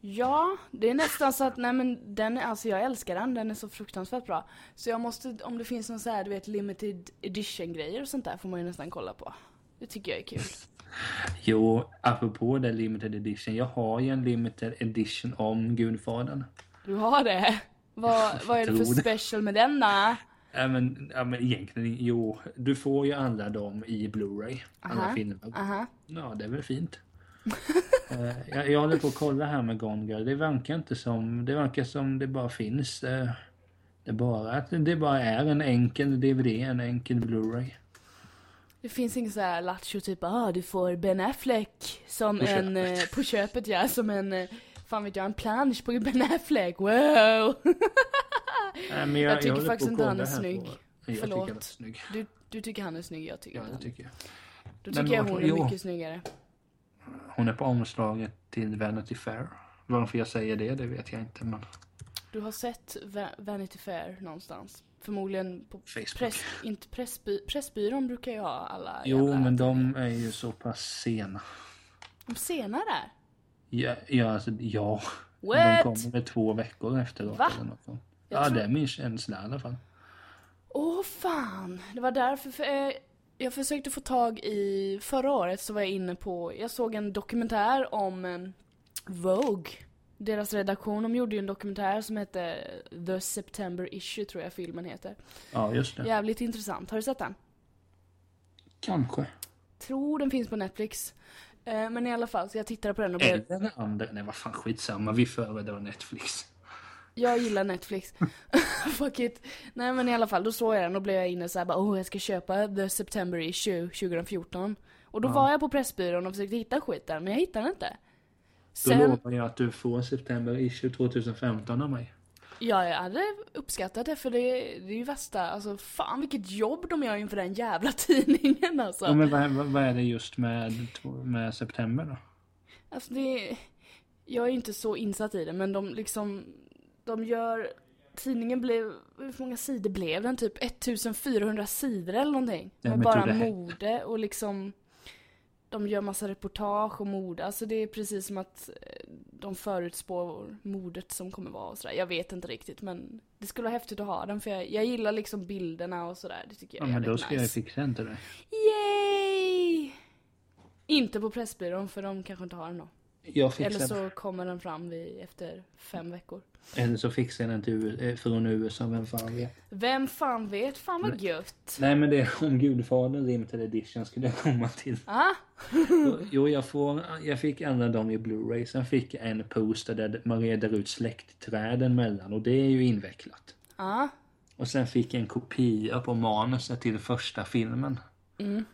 Ja, det är nästan så att, nej men den, är- alltså jag älskar den, den är så fruktansvärt bra. Så jag måste, om det finns någon så här, du vet limited edition grejer och sånt där får man ju nästan kolla på. Det tycker jag är kul. Jo, apropå det limited edition. Jag har ju en limited edition om Gudfadern. Du har det? Vad, vad är det för special med denna? Ja men, ja men egentligen, jo. Du får ju alla dem i Blu-ray. Alla Aha, filmer. Aha. Ja, det är väl fint. Eh, jag, jag håller på att kolla här med Gone Girl. Det verkar inte som, det verkar som det bara finns. eh, Det bara det bara är en enkel DVD, en enkel Blu-ray. Det finns inget så här lattjo typ, ah du får Ben Affleck som På en, köpet. eh, på köpet ja, som en, fan vet jag, en plansch på Ben Affleck, wow! Nej, men Jag tycker håller faktiskt inte han är snygg. Jag Förlåt. tycker är snygg. Du, du tycker han är snygg, jag tycker Ja, det tycker jag. Då Men tycker jag varför- hon är jo. mycket snyggare. Hon är på omslaget till Vanity Fair. Varför jag säger det, det vet jag inte. Men Du har sett Va- Vanity Fair någonstans? Förmodligen på Facebook. press, inte pressby, Pressbyrån brukar ju ha alla Jo, jävla men de är ju så pass sena. De senare? Ja, ja, alltså, ja. De What? kommer väl två veckor efteråt Va? eller något. Jag Ja, tror- det är min känsla i alla fall. Åh fan! Det var därför, för, eh, jag försökte få tag i, förra året så var jag inne på, jag såg en dokumentär om eh, Vogue. Deras redaktion, de gjorde ju en dokumentär som hette The September Issue tror jag filmen heter. Ja, just det. Jävligt intressant, har du sett den? Kanske. Tror den finns på Netflix. Eh, men i alla fall, så jag tittade på den och blev, Eller den andra. Nej, vad fan skitsamma. Vi föredrar Netflix. Jag gillar Netflix. Fuck it. Nej men i alla fall, då såg jag den och blev jag inne såhär bara, åh jag ska köpa The September Issue 2014. Och då Ja. var jag på Pressbyrån och försökte hitta skiten, men jag hittade den inte. Då Sen, lovar jag att du får September issue 2015 av mig. ja, jag hade uppskattat det för det, det är ju värsta, alltså fan vilket jobb de gör inför den jävla tidningen alltså. Ja, men vad, vad, vad är det just med, med September då? Alltså det, jag är inte så insatt i det men de liksom, de gör, tidningen blev, hur många sidor blev den? Typ 1400 sidor eller någonting. Ja, med bara mode och liksom, de gör massa reportage och mode. Alltså det är precis som att eh, de förutspår modet som kommer vara och sådär. Jag vet inte riktigt men det skulle vara häftigt att ha den för jag, jag gillar liksom bilderna och sådär. Det tycker jag Ja, är men då ska jag nice. fixa den till dig. Yay! Inte på Pressbyrån för de kanske inte har den då. Eller så kommer den fram vid, efter fem veckor. Eller så fixar jag den till, eh, från USA, vem fan vet. Vem fan vet? Fan vad gött. Nej men det är om Gudfadern limited edition skulle jag komma till. Ah, Jo, jag, får, jag fick alla dem i Blu-ray. Sen fick jag en poster där man reder ut släktträden mellan och det är ju invecklat. ah. Och sen fick jag en kopia på manuset till första filmen. Mm.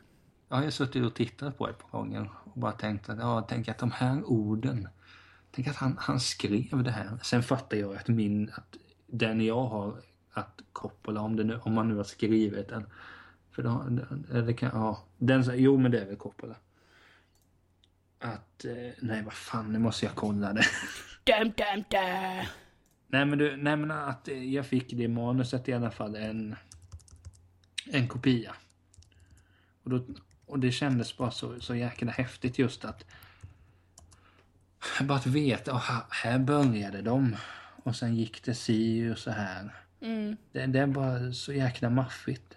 Jag har suttit och tittat på ett par gånger och bara tänkt att, ja, tänk att de här orden, tänk att han, han skrev det här. Sen fattar jag att min, att den jag har att Coppola, om, det nu, om man nu har skrivit den, för då, eller kan, ja, den, jo men det är väl Coppola. Att, eh, nej vad fan, nu måste jag kolla det. Dum, dum, dum. Nej men, du, nej men att eh, jag fick det manuset i alla fall en, en kopia. Och, då, och det kändes bara så, så jäkla häftigt just att bara att veta, oh, här- började de. Och sen gick det si och så här. Mm. Det, det är bara så jäkla maffigt.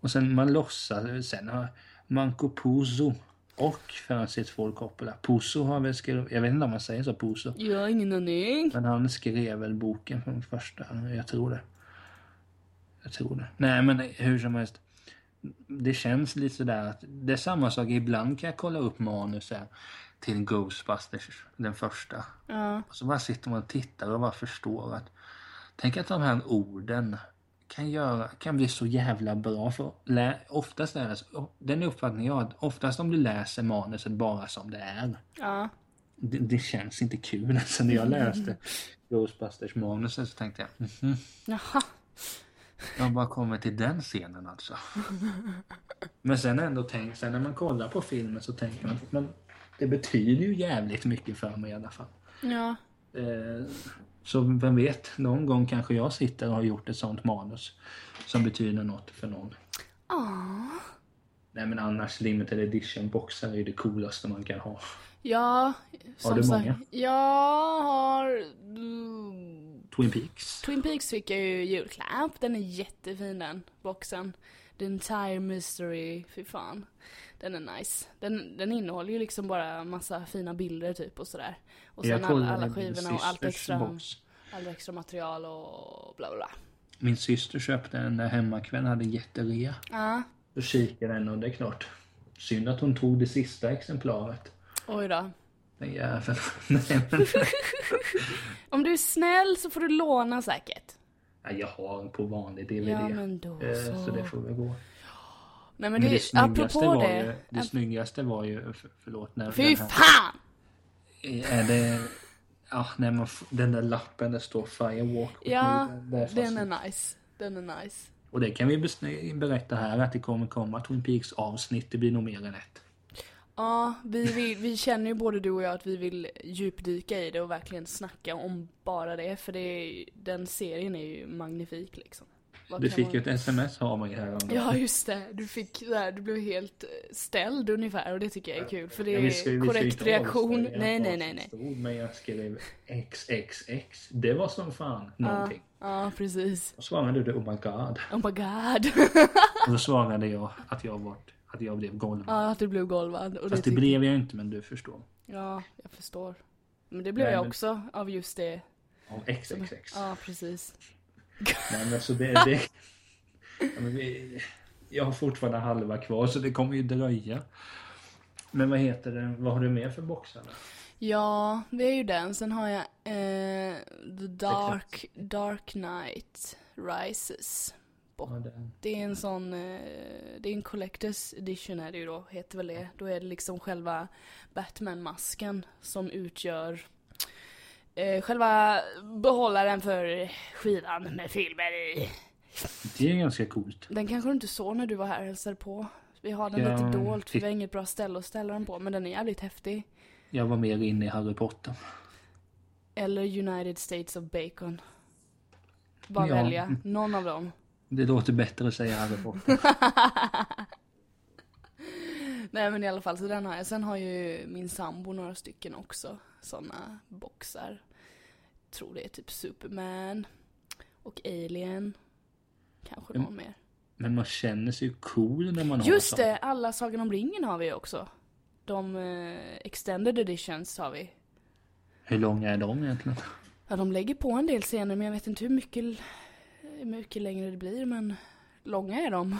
Och sen man låtsas, sen har Manco Puzo och Francis Ford Coppola. Puzo har väl skrivit, jag vet inte om man säger så, Puzo. Jag har ingen aning. Men han skrev väl boken från första, jag tror det. Jag tror det. Nej men hur som helst. Det känns lite sådär att det är samma sak, ibland kan jag kolla upp manus här till Ghostbusters, den första. Ja. Och så bara sitter man och tittar och bara förstår att Tänk att de här orden kan, göra, kan bli så jävla bra. För lä, oftast är det den uppfattningen jag har, att oftast om du läser manuset bara som det är. Ja. Det, det känns inte kul. Alltså när jag läste Ghostbusters manuset så tänkte jag, mhm, Jaha. Jag har bara kommit till den scenen alltså. Men sen ändå tänk, sen när man kollar på filmen så tänker man, men det betyder ju jävligt mycket för mig i alla fall. Ja. Eh, Så vem vet, någon gång kanske jag sitter och har gjort ett sånt manus som betyder något för någon. Ah. Nej men annars limited edition boxar är ju det coolaste man kan ha. Ja. Som du många? Jag har... Twin Peaks. Twin Peaks fick jag ju julklapp. Den är jättefin den boxen. The entire mystery, fy fan. Den är nice. Den, den innehåller ju liksom bara massa fina bilder typ och sådär. Och sen Jag alla, skivorna och allt extra, box. allt extra material och bla bla bla. Min syster köpte en när hemmakväll hade jätterea. Ja, Då kikade den och det är klart. Synd att hon tog det sista exemplaret. oj då. Den jäveln. Om du är snäll så får du låna säkert. Ja, jag har på vanlig DVD. Ja men då Eh, så. Så det får väl gå. Nej men Men det, det snyggaste var det. ju, det snyggaste var ju, för, förlåt, när Fy den här, fan! är det, ja, när man, den där lappen där står Firewalk. Ja, är den är nice. Den är nice. Och det kan vi berätta här att det kommer komma Twin Peaks avsnitt, det blir nog mer än ett. Ja, vi, vill, vi känner ju både du och jag att vi vill djupdyka i det och verkligen snacka om bara det. För det är, den serien är ju magnifik liksom. Vad Du fick man- ju ett sms av mig häromdagen. Ja just det, du fick där, du blev helt ställd ungefär och det tycker jag är kul för det Ja, vi vi är ska korrekt inte reaktion. Nej nej nej nej. Stod, men jag skrev XXX. Det var som fan någonting. Ja precis. Och svarade du oh my god. Oh my god. Och då svarade jag att jag var, att jag blev golvad. ja att du blev golvad. Och Fast det tyck- blev jag inte men du förstår. Ja, jag förstår. Men det blev Nej, jag men- också av just det. Av XXX. Ja precis. Nej men så det... det ja, men vi, jag har fortfarande halva kvar så det kommer ju dröja. Men vad heter det? Vad har du mer för boxar? Ja, det är ju den. Sen har jag eh, The Dark, Dark Knight Rises. Ja, den. Det är en sån, eh, det är en Collectors Edition är det ju då, heter väl det. Då är det liksom själva Batman-masken som utgör eh, själva behållaren för skivan med filmer i. Det är ganska coolt. Den kanske du inte såg när du var här och hälsade på. Vi har den Ja, lite dolt för vi har inget bra ställe att ställa den på, men den är jävligt häftig. Jag var mer inne i Harry Potter. Eller United States of Bacon. Bara Ja. välja, någon av dem. Det låter bättre att säga Harry Potter. Nej men i alla fall, så den har jag. Sen har ju min sambo några stycken också. Såna boxar. Tror det är typ Superman. Och Alien. Kanske någon mer. Men man känner sig ju cool när man har Just sånt. det, alla Sagan om ringen har vi också. De eh, extended editions har vi. Hur långa är de egentligen? Ja, de lägger på en del scener men jag vet inte hur mycket, hur mycket längre det blir men långa är de.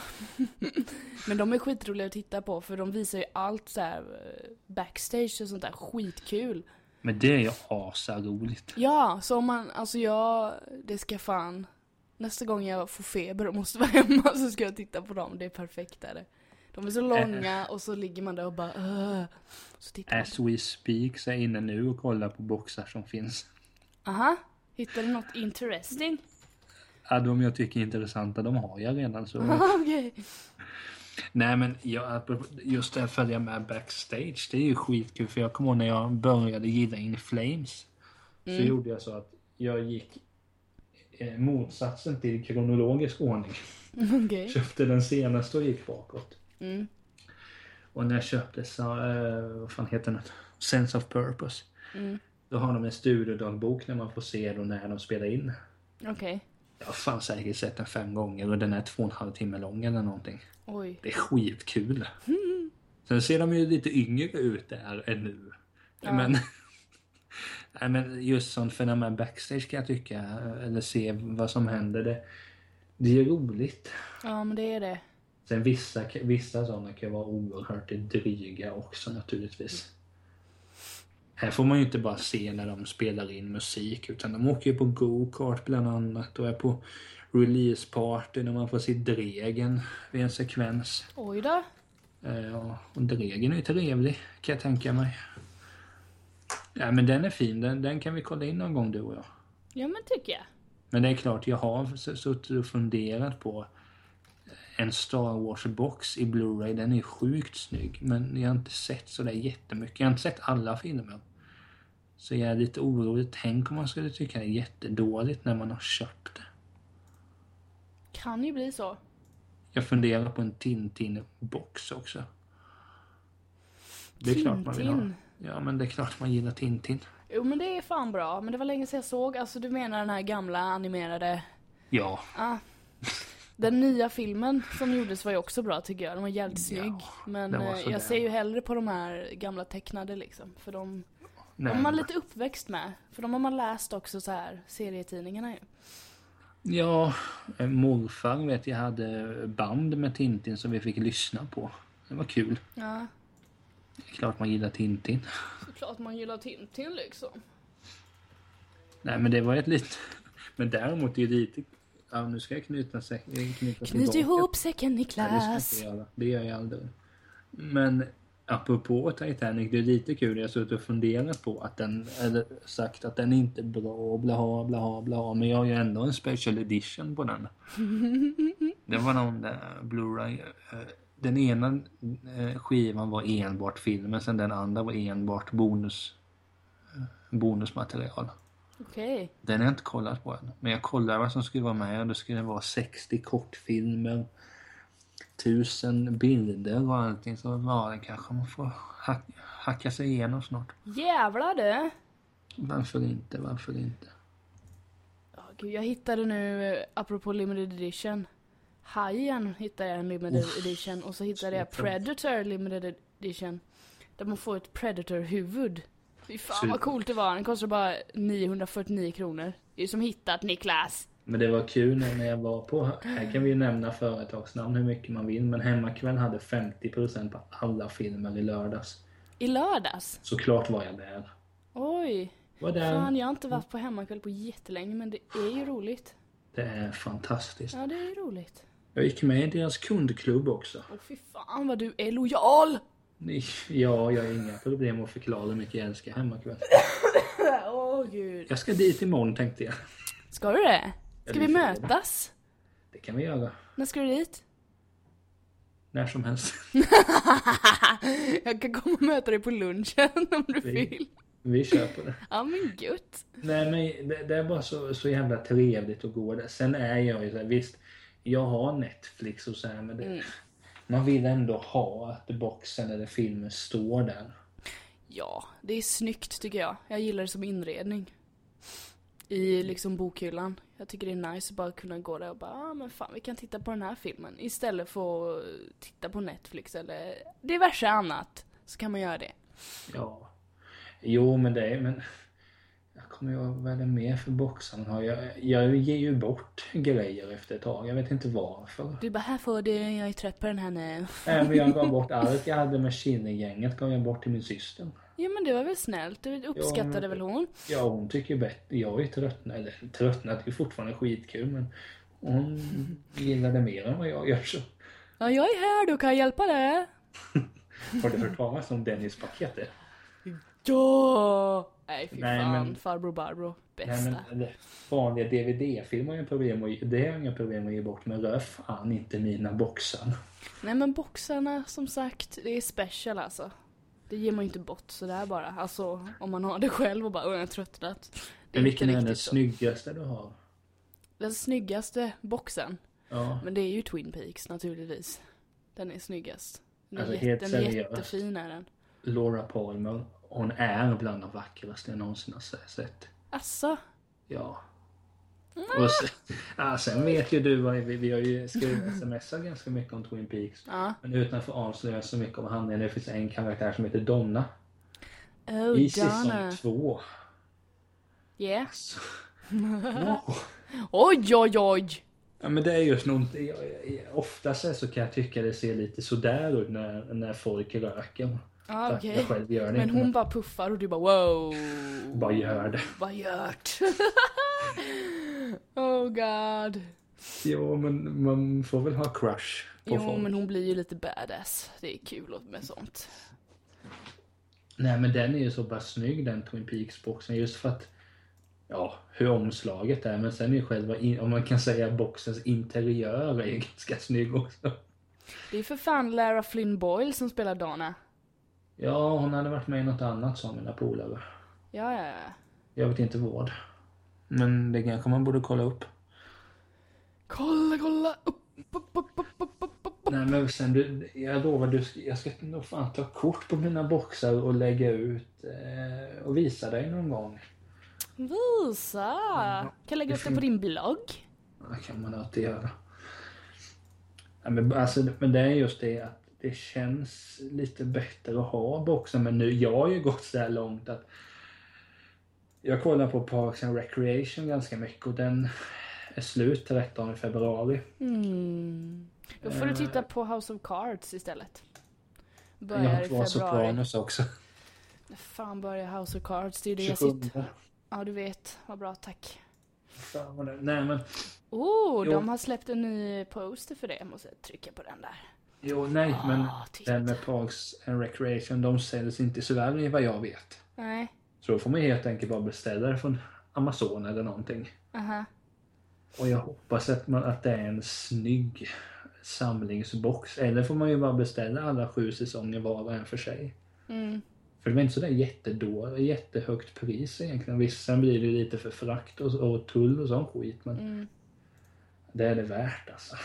men de är skitroliga att titta på för de visar ju allt så här eh, backstage och sånt där skitkul. Men det är ju asaroligt. Ja, så om man, alltså jag, det ska fan, nästa gång jag får feber och måste vara hemma så ska jag titta på dem, det är perfekt det. De är så långa och så ligger man där och bara uh, Så tittar man. As we speak så är jag inne nu och kollar på boxar som finns. Aha, hittar du något interesting? Ja, de jag tycker är intressanta, de har jag redan. Så. Okej. Nej men jag, just det här följa med backstage, det är ju skitkul. För jag kommer ihåg när jag började gilla In Flames. Så gjorde jag så att jag gick eh, motsatsen till kronologisk ordning. Okej. Köpte den senaste och gick bakåt. Mm. Och när jag köpte så, eh, vad fan heter den? Sense of Purpose. Mm. Då har de en studiodagbok när man får se då när de spelar in. Okej. Jag har fan säkert sett den fem gånger och den är två och en halv timme lång eller någonting. Oj. Det är skitkul. Sen ser de ju lite yngre ut där än nu. Ja. Men, nej, men just sånt fenomen backstage kan jag tycka, eller se vad som händer. Det, det är roligt. Ja men det är det. Sen vissa, vissa sådana kan vara oerhört dryga också naturligtvis. Här får man ju inte bara se när de spelar in musik utan de åker ju på go-kart bland annat och är på releaseparty när man får se Dregen vid en sekvens. Oj då. Eh, Ja, och Dregen är ju trevlig kan jag tänka mig. Ja men den är fin, den, den kan vi kolla in någon gång du och jag. Ja men tycker jag. Men det är klart, jag har suttit och funderat på en Star Wars-box i Blu-ray. Den är sjukt snygg. Men jag har inte sett så där jättemycket. Jag har inte sett alla filmer. Så jag är lite orolig. Tänk om man skulle tycka det är jättedåligt när man har köpt det. Kan ju bli så. Jag funderar på en Tintin-box också. Det är klart man vill ha. Tintin. Ja, men det är klart man gillar Tintin. Jo men det är fan bra. Men det var länge sedan jag såg. Alltså du menar den här gamla animerade. Ja, Ah. Den nya filmen som gjordes var ju också bra tycker jag. Den var jävligt snygg. Men den var eh, jag ser ju hellre på de här gamla tecknade liksom. För de, Nej, de är man lite uppväxt med. För de har man läst också så här serietidningarna ju. Ja, morfar vet jag hade band med Tintin som vi fick lyssna på. Det var kul. Ja, Det är klart man gillar Tintin. såklart man gillar Tintin liksom. Nej men det var ett litet... Men däremot är det lite... Ja nu ska jag knyta, sig, knyta Knyt tillbaka. ihop säcken Nej, det ska jag Niklas. inte göra. Det gör jag aldrig. Men apropå Titanic, det är lite kul. Jag har suttit och funderat på att den, eller sagt att den inte är bra och blaha blaha blaha. Men jag har ju ändå en special edition på den. Det var någon där Blu-ray. eh, Den ena eh, skivan var enbart filmen, sen den andra var enbart bonus, eh, bonusmaterial. Okej. Den har jag inte kollat på än. Men jag kollar vad som skulle vara med det skulle vara 60 kortfilmer. Tusen bilder och allting. Så ja, den kanske man får hack, hacka sig igenom snart. Jävlar du. Varför inte? Varför inte? Ja, gud, jag hittade nu, eh, apropå limited edition. Hajen hittade jag en limited edition och så hittade jag. Predator limited edition. Där man får ett Predator-huvud. Fy fan Super. vad coolt det var. Den kostar bara 949 kronor. Det är som hittat Niklas. Men det var kul när när jag var på, här kan vi ju nämna företagsnamn hur mycket man vill, men Hemmakväll hade 50% på alla filmer i lördags. I lördags. Såklart var jag där. Oj. Var där. Fan jag har inte varit på hemmakväll på jättelänge men det är ju roligt. Det är fantastiskt. Ja det är ju roligt. Jag gick med i deras kundklubb också. Åh fy fan vad du är lojal! Ja, jag har inga problem att förklara hur mycket jag älskar Hemmakväll. Åh gud. Jag ska dit imorgon tänkte jag. Ska du det? Ska vi mötas? Det kan vi göra. När ska du dit? När som helst. Jag kan komma och möta dig på lunchen om du Vi- vill. Vi kör på det. Ja men gött. Nej men det, det är bara så, så jävla trevligt att gå där. Sen är jag ju så här, visst. Jag har Netflix och så här, men det, Mm. Man vill ändå ha att boxen eller filmen står där. Ja, det är snyggt tycker jag. Jag gillar det som inredning. I liksom bokhyllan. Jag tycker det är nice att bara kunna gå där och bara, ah, men fan vi kan titta på den här filmen. Istället för att titta på Netflix eller diverse annat. Så kan man göra det. Ja. Jo men det är, men. Jag kommer ju att välja mer för boxarna. har Jag, jag ger ju bort grejer efter ett tag. Jag vet inte varför. Du bara, här får du, jag är trött på den här nu. Även jag gav bort allt jag hade med Kinnegänget gav jag bort till min syster. Ja men det var väl snällt, det uppskattade men- väl hon? Ja, hon tycker bättre. Jag är ju tröttnat, eller tröttnat, det är fortfarande skitkul men hon gillar det mer än vad jag gör så. Ja jag är här, du kan jag hjälpa dig. Har du hört talas om Dennis-paketet? Ja! Nej fy Nej, fan, men- farbror Barbro. Nej Bästa. men det- vanliga DVD-filmer har jag problem att det har jag inga problem att ge bort men rör fan inte mina boxar. Nej men boxarna som sagt, det är special alltså. Det ger man ju inte bort sådär bara. Alltså om man har det själv och bara åh jag är tröttnat. Men vilken är den så. snyggaste du har? Den snyggaste boxen. Ja, Men det är ju Twin Peaks naturligtvis. Den är snyggast. Den är, Alltså, jätte, den är jättefin är den. Laura Palmer, hon är bland de vackraste jag någonsin har se- sett. Asså? Ja. Och sen, ja, sen vet ju du vad vi, vi har ju skrivit smsat ganska mycket om Twin Peaks. Ja. Men utan att avslöja så mycket om handlingen. Det finns en karaktär som heter Donna. Oh I Donna. säsong två. Yeah. Så, wow. Oj oj oj! Ja men det är just någonting. Oftast så kan jag tycka det ser lite sådär ut när, när folk röker. För okej. Jag själv gör det Men hon bara puffar och du bara wow. Bara gör det. Vad gjort? oh god. Jo men man får väl ha crush på Jo folk. men hon blir ju lite badass. Det är kul med sånt. Nej men den är ju så pass snygg den Twin Peaks-boxen just för att Ja, hur omslaget är men sen är ju själva, in, om man kan säga boxens interiör är ju ganska snygg också. Det är för fan Lara Flynn Boyle som spelar Donna. Ja, hon hade varit med i något annat sa mina polare. Ja, ja, ja. Jag vet inte vad. Men det kanske man borde kolla upp. Kolla, kolla! Upp, upp, upp, upp, upp, upp, upp. Nej men sen du, jag lovar, du, jag ska nog fan ta kort på mina boxar och lägga ut eh, och visa dig någon gång. Visa! Kan lägga upp det på din blogg. Det kan man alltid göra. Ja, men, alltså, men det är just det att det känns lite bättre att ha boxen. Men nu, jag har ju gått så här långt att jag kollar på Parks and Recreation ganska mycket och den är slut 13 februari. Mm. Då får du titta på House of Cards istället. Jag Börjar har i februari. Sopranos också. Fan börjar House of Cards? Det är det jag 27. sitter... Ja, du vet. Vad bra, tack. Fan vad det- Nej men, Oh, Jo. de har släppt en ny poster för det. Jag måste trycka på den där. Jo nej men Ah, titta. den med Parks and Recreation de säljs inte i Sverige vad jag vet. Nej. Så då får man helt enkelt bara beställa det från Amazon eller någonting. Aha. Och jag hoppas att, man, att det är en snygg samlingsbox. Eller får man ju bara beställa alla sju säsonger var och en för sig. Mm. För det var inte sådär jättedå, jättehögt pris egentligen. Visst, sen blir det lite för frakt och, och tull och sån skit. Men Mm. det är det värt alltså.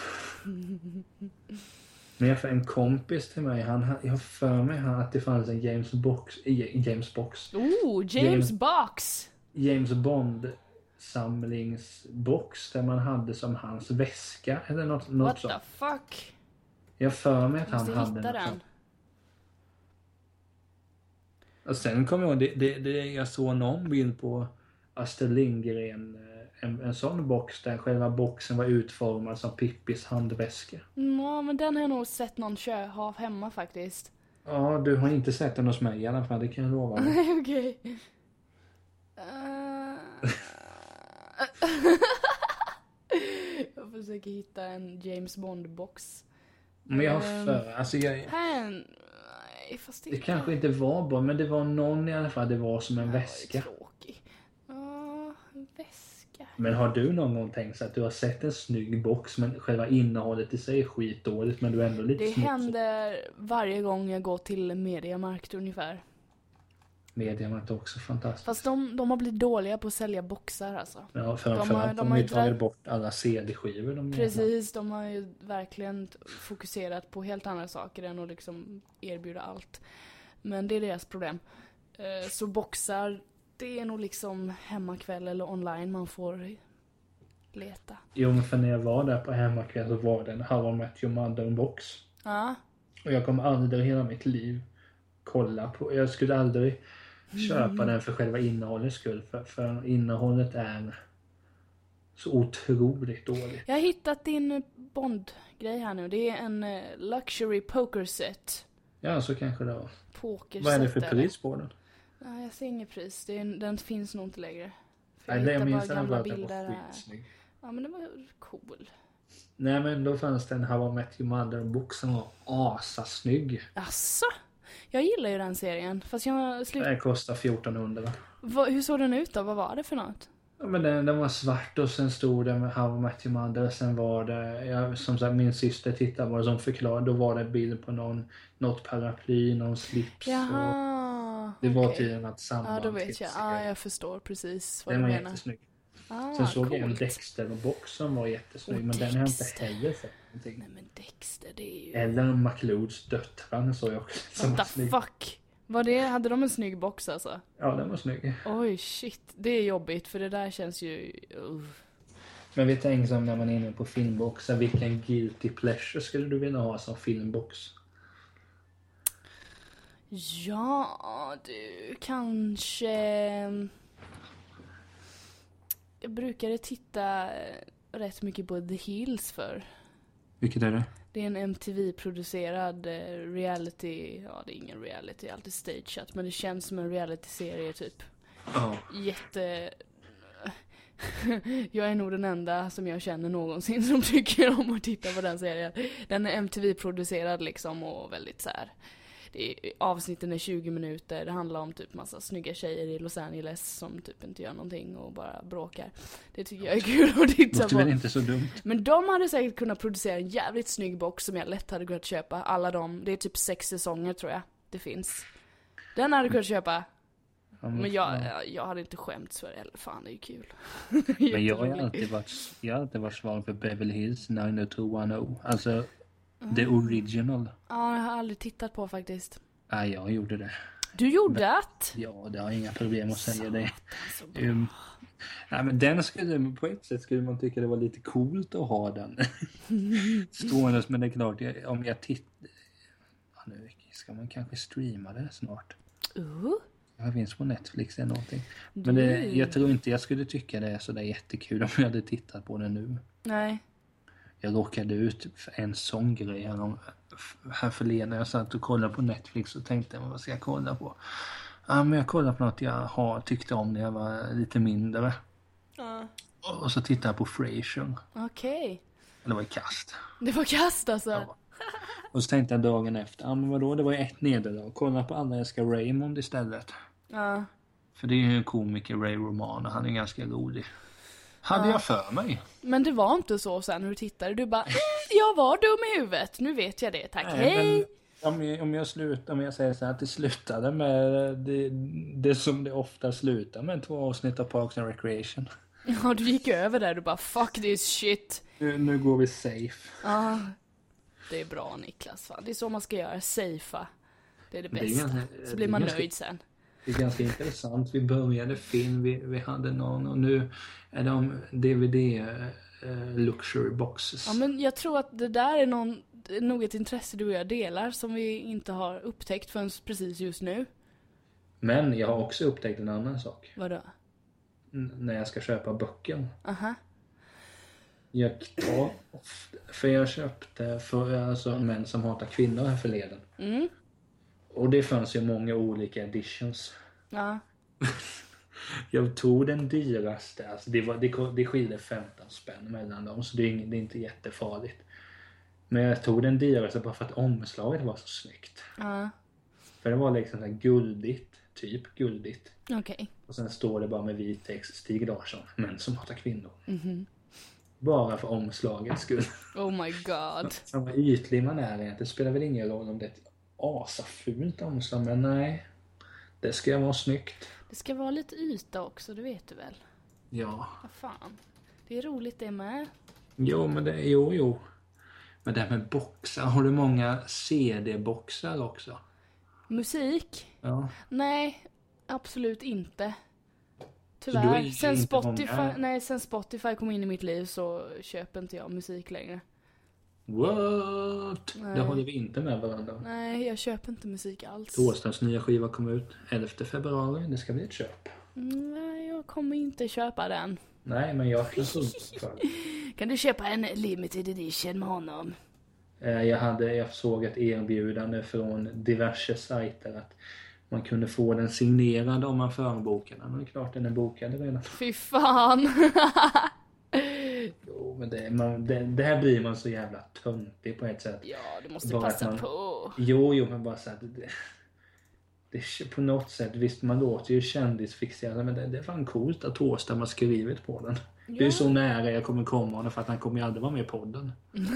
Men jag för en kompis till mig, han, ha- jag har för mig han- att det fanns en James Box, James Box, Oh, James James- Box! James Bond samlingsbox där man hade som hans väska eller något, något What sånt. the fuck? Jag för mig att han hade hitta något den. sånt. Och sen kommer jag ihåg, det, det, det, jag såg någon bild på Astrid Lindgren, eh, en, en sån box där själva boxen var utformad som Pippis handväska. Ja, men den har jag nog sett någon kö ha hemma faktiskt. Ja, du har inte sett den hos mig i alla fall, det kan jag lova dig. Nej, okej. Eh. jag försöker hitta en James Bond-box. Men jag har Ehm. för, alltså jag, Här! Nej, fast det, det kanske inte var bra, men det var någon i alla fall, det var som en Ja, väska. Tråkig. Ja, en väska. Men har du någon gång tänkt så att du har sett en snygg box men själva innehållet i sig är skitdåligt men du är ändå lite Det smutsig? händer varje gång jag går till Mediamarkt ungefär. Mediamarkt är också fantastiskt. Fast de, de har blivit dåliga på att sälja boxar alltså. Ja, de har- framförallt de de ju tagit bort alla CD-skivor. De Precis, de har ju verkligen fokuserat på helt andra saker än att liksom erbjuda allt. Men det är deras problem. Eh, Så boxar, det är nog liksom hemmakväll eller online man får leta. Jo, men för när jag var där på hemmakväll så var det en How I Met Your Mother-box. Ja, Och jag kommer aldrig hela mitt liv kolla på, jag skulle aldrig köpa den för själva innehållets skull. För, för innehållet är så otroligt dåligt. jag har hittat din Bond-grej här nu. Det är en eh, luxury poker set. Ja, så kanske det var. Pokerset Vad är det för pris på den? Nej, jag ser inget pris. Det är, den finns nog inte längre. För Nej, det jag minns bara den att den bilder var skitsnygg. Ja, men den var cool. Nej men då fanns det en How I Met Your Mother-bok som var asasnygg. Asså? Jag gillar ju den serien. Fast jag slut... Den kostar 1400. Va, hur såg den ut då? Vad var det för något? Ja, men den, den var svart och sen stod det med How I Met Your Mother. Sen var det, ja, som sagt min syster tittade på det som förklarade. Då var det bild på någon, något paraply, någon slips. Och Jaha. Det var okej. tydligen Ja, samband då vet jag. Ja, jag förstår precis vad Den du var menar. jättesnygg. Ah, Sen såg jag en coolt. Dexter-box som var jättesnygg. Och men den har jag inte Dexter. heller sett någonting. Nej men Dexter, det är ju... Eller McLeods döttrar såg jag också. Var What the fuck? Var det, hade de en snygg box alltså? Ja, den var snygg. Oj shit, det är jobbigt för det där känns ju... Uh. Men vi tänker som när man är inne på filmboxar, vilken guilty pleasure skulle du vilja ha som filmbox? Ja, du kanske... Jag brukade titta eh, rätt mycket på The Hills för. Vilket är det? Det är en MTV-producerad eh, reality, ja det är ingen reality, alltid stageat, men det känns som en reality-serie typ. Ja. Jätte... Jag är nog den enda som jag känner någonsin som tycker om att titta på den serien. Den är MTV-producerad liksom och väldigt så här. Det är, avsnitten är 20 minuter, det handlar om typ massa snygga tjejer i Los Angeles som typ inte gör någonting och bara bråkar. Det tycker jag är kul att titta på. inte så dumt? Men de hade säkert kunnat producera en jävligt snygg box som jag lätt hade kunnat köpa. Alla de, det är typ sex säsonger tror jag det finns. Den hade jag kunnat köpa. Men jag, ja. jag, hade inte skämts för det heller. Fan, det är ju kul. Men jag har alltid varit, jag har alltid varit svag för Beverly Hills 90210. Alltså, Mm. the original. Ja, jag har aldrig tittat på faktiskt. Nej, jag gjorde det. Du gjorde att? Ja, det har jag inga problem att säga det. Um, nej, men den skulle, på ett sätt skulle man tycka det var lite coolt att ha den. Ståendes, men det är klart, om jag tittar... Ja, nu ska man kanske streama det snart. Uh, Det finns på Netflix eller någonting. Men det, jag tror inte jag skulle tycka det är sådär jättekul om jag hade tittat på det nu. Nej. Jag råkade ut för en sån grej härom, här förleden. Jag satt och kollade på Netflix och tänkte, vad ska jag kolla på? Ja, men jag kollade på något jag har, tyckte om när jag var lite mindre. Ja. Och så tittade jag på Frasier. Okej. Det var i kast. Det var kast alltså. Ja. Och så tänkte jag dagen efter, ja men vadå, det var ju ett nederlag. Kolla på Alla älskar Raymond istället. Ja. För det är ju en komiker, Ray Romano, han är ganska rolig. Hade jag för mig. Men det var inte så sen när du tittade. Du bara, mm, jag var dum i huvudet. Nu vet jag det. Tack. Hej. men om jag, om jag slutar, om jag säger så här att det slutade med det, det som det ofta slutar med, två avsnitt av Parks and Recreation. Ja, du gick över där. Du bara, fuck this shit. Nu, nu går vi safe. Ja. Det är bra Niklas. Fan. Det är så man ska göra. Safea. Det är det Det är bästa. ganska- Så blir man ganska- nöjd sen. Det är ganska intressant. Vi började film, vi, vi hade någon och nu är de DVD eh, luxury boxes. Ja, men jag tror att det där är någon, nog ett intresse du och jag delar som vi inte har upptäckt förrän precis just nu. Men jag har också upptäckt en annan sak. Vadå? N- när jag ska köpa böcker. Aha. Jag tar, för jag köpte för alltså män som hatar kvinnor här förleden. Mm. Och det fanns ju många olika editions. Ja. Jag tog den dyraste, alltså det, var, det, det skilde 15 spänn mellan dem så det är, det är inte jättefarligt. Men jag tog den dyraste bara för att omslaget var så snyggt. Ja. För det var liksom så guldigt, typ guldigt. Okej. Och sen står det bara med vit text, Stig Larsson, män som hatar kvinnor. Mhm. Bara för omslagets skull. Oh my god. Som ytlig man är. Det spelar väl ingen roll om det asafult omslag, men nej. Det ska vara snyggt. Det ska vara lite yta också, det vet du väl? Ja. Vad fan. Det är roligt det med. Jo, men det, jo, jo. Men det här med boxar, har du många CD-boxar också? Musik? Ja. Nej, absolut inte. Tyvärr. Sen Spotify, nej, sen Spotify kom in i mitt liv så köper inte jag musik längre. What? Nej. Det håller vi inte med varandra. Nej, jag köper inte musik alls. Torsdags nya skiva kom ut 11 februari. Det ska bli ett köp. Nej, jag kommer inte köpa den. Nej, men jag kan. Kan du köpa en limited edition med honom? Eh, Jag, hade, jag såg ett erbjudande från diverse sajter att man kunde få den signerad om man förbokade den. Men det är klart den är bokad redan. Fy fan! Men det, man, det, det här blir man så jävla töntig på ett sätt. ja, du måste Bara passa man- på. Jo, jo, men bara så att det, det, på något sätt, visst man låter ju kändisfixerad men det, det är fan coolt att Thåström har skrivit på den. Det är Ja. så nära jag kommer komma honom för att han kommer ju aldrig vara med i podden.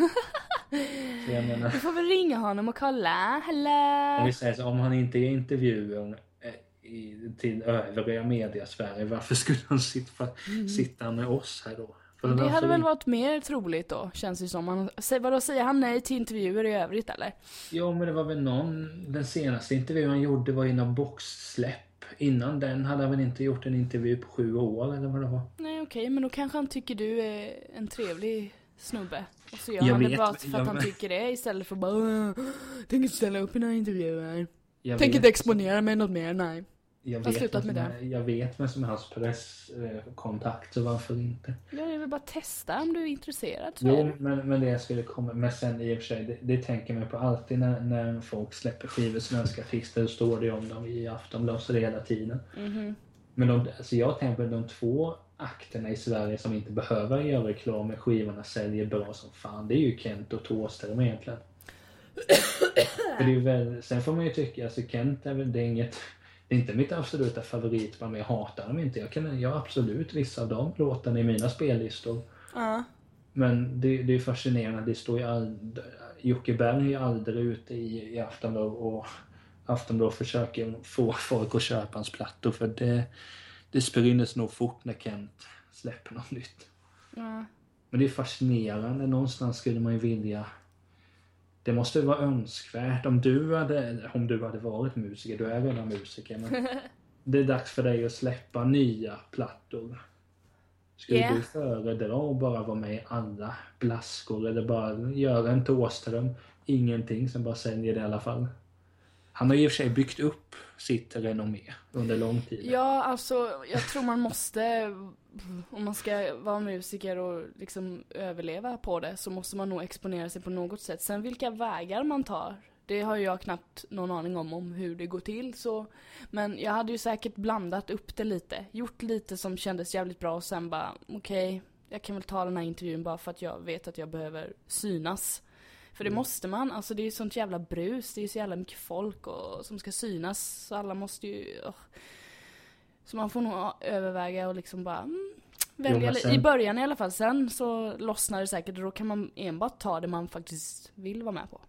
menar, Du får väl ringa honom och kolla. om Hallå? vi säger så, om han inte är intervjuaren eh, i, till övriga mediasfärer, varför skulle han sitta, sitta med oss här då? För Det hade väl inte? varit mer troligt då, känns det som. Han, vadå, säger han nej till intervjuer i övrigt eller? Ja, men det var väl någon, den senaste intervjun han gjorde var inom boxsläpp. Innan den hade han väl inte gjort en intervju på sju år eller vad det var. Nej okej, men då kanske han tycker du är en trevlig snubbe. Och så gör Jag han det vet, bara för att han vet. tycker det istället för bara "Åh, Tänker inte ställa upp i några intervjuer. Jag Tänker inte exponera mig något mer, nej. Jag vet, slutat med som är, jag vet vem som är hans presskontakt, så varför inte? Ja, jag vill bara testa om du är intresserad. Så Jo, det. men, men det jag skulle komma Men sen i och för sig, det, det tänker man på alltid när, när folk släpper skivor, svenska artister, då står det om dem i Aftonbladet hela tiden. Mhm. Men de, alltså jag tänker på de två akterna i Sverige som inte behöver göra reklam med skivorna säljer bra som fan. Det är ju Kent och Thåström egentligen. För det är väl, sen får man ju tycka, alltså Kent är väl, det är inget, det är inte mitt absoluta favoritband men jag hatar dem inte. Jag kan, jag har absolut vissa av de låtarna i mina spellistor. Ja. Men det, det är fascinerande, det står ju aldrig, Jocke Berg är ju aldrig ute i, i Aftonbladet och Aftonbladet försöker få folk att köpa hans plattor för det, det sprinner nog fort när Kent släpper något nytt. ja. Men det är fascinerande, någonstans skulle man ju vilja det måste vara önskvärt om du hade, om du hade varit musiker, du är redan musiker, men det är dags för dig att släppa nya plattor. Skulle Yeah. du föredra att bara vara med i alla blaskor eller bara göra en Thåström, ingenting, som bara säljer det i alla fall? Han har i och för sig byggt upp sitt renommé under lång tid. Ja, alltså jag tror man måste, om man ska vara musiker och liksom överleva på det, så måste man nog exponera sig på något sätt. Sen vilka vägar man tar, det har ju jag knappt någon aning om, om hur det går till så. Men jag hade ju säkert blandat upp det lite, gjort lite som kändes jävligt bra och sen bara, okej, jag kan väl ta den här intervjun bara för att jag vet att jag behöver synas. För det Mm. måste man, alltså det är ju sånt jävla brus, det är ju så jävla mycket folk och, som ska synas, så alla måste ju, ugh. Så man får nog överväga och liksom bara mm, välja li- sen- i början i alla fall. Sen så lossnar det säkert och då kan man enbart ta det man faktiskt vill vara med på.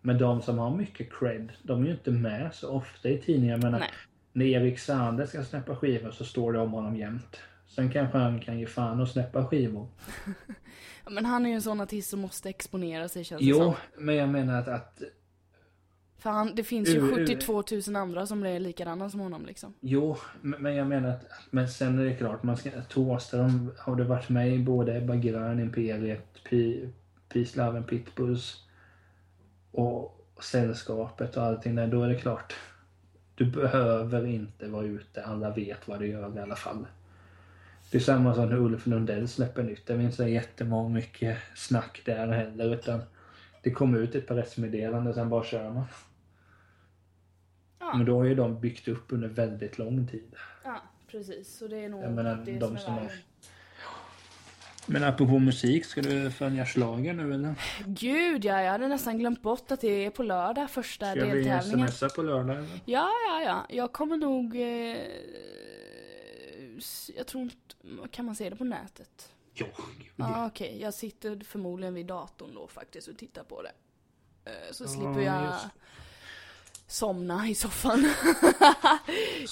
Men de som har mycket cred, de är ju inte med så ofta i tidningar. Men Nej. när Erik Sander ska släppa skivor så står det om honom jämt. Sen kanske han kan ge fan och släppa skivor. Men han är ju en sån artist som måste exponera sig känns det Jo, som. men jag menar att, att För han, det finns ju Ur- ur- 72 000 andra som är likadana som honom liksom. Jo, men jag menar att men sen är det klart, man ska, Thåström har du varit med i både Ebba Grön, Imperiet, Peace, Love and Pitbulls och Sällskapet och allting där, då är det klart. Du behöver inte vara ute, alla vet vad du gör i alla fall. Det är samma som när Ulf Lundell släpper nytt. Det är inte så jättemånga mycket snack där heller utan det kommer ut ett pressmeddelande sen bara kör man. Ja. Men då har ju de byggt upp under väldigt lång tid. Ja, precis. Så det är nog Jag menar, det de som är som vägen. Men apropå musik, ska du följa schlager nu eller? Gud ja, jag hade nästan glömt bort att det är på lördag första Ska vi deltävlingen. smsa på lördag eller? Ja, ja, ja. Jag kommer nog... Eh, jag tror inte... Kan man se det på nätet? Ja, Ja, okej. Jag sitter förmodligen vid datorn då faktiskt och tittar på det. Eh, Så slipper jag just. somna i soffan.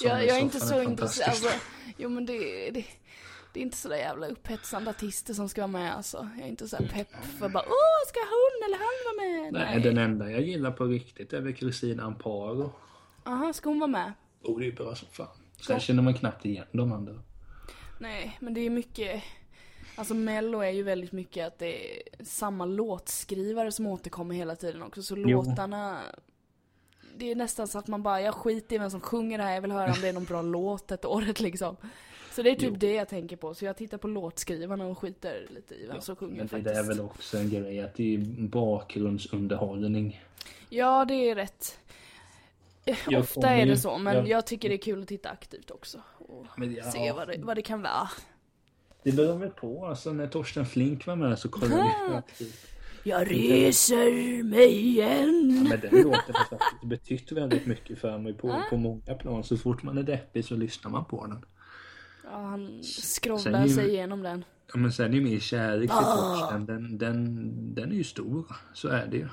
Jag, jag är inte så intresserad. Alltså, jo men det, det, det är inte så där jävla upphetsande artister som ska vara med alltså. Jag är inte så här pepp för bara åh, ska hon eller han vara med? Nej, den enda jag gillar på riktigt är väl Kristina Amparo. Aha, ska hon vara med? Oh, det är bra som fan. Sen Ja. känner man knappt igen de andra. Nej, men det är mycket... Alltså mello är ju väldigt mycket att det är samma låtskrivare som återkommer hela tiden också. Så Jo. låtarna... Det är nästan så att man bara, jag skiter i vem som sjunger det här, jag vill höra om det är någon bra låt ett året liksom. Så det är typ Jo. det jag tänker på. Så jag tittar på låtskrivarna och skiter lite i vem som sjunger Men det faktiskt. där är väl också en grej att det är bakgrundsunderhållning. Ja, det är rätt. Jag Ofta är ju- det så, men jag- jag tycker det är kul att titta aktivt också. Och ja, se vad det, vad det kan vara. Det beror väl på. Alltså när Torsten Flink var med så kollade vi aktivt. Jag reser mig igen. Men den låten har faktiskt betytt väldigt mycket för mig på, Ah. på många plan. Så fort man är deppig så lyssnar man på den. Ja, han scrollar ju- sig igenom den. Ja, men sen är min kärlek till Ah. Torsten, den, den, den är ju stor. Så är det ju.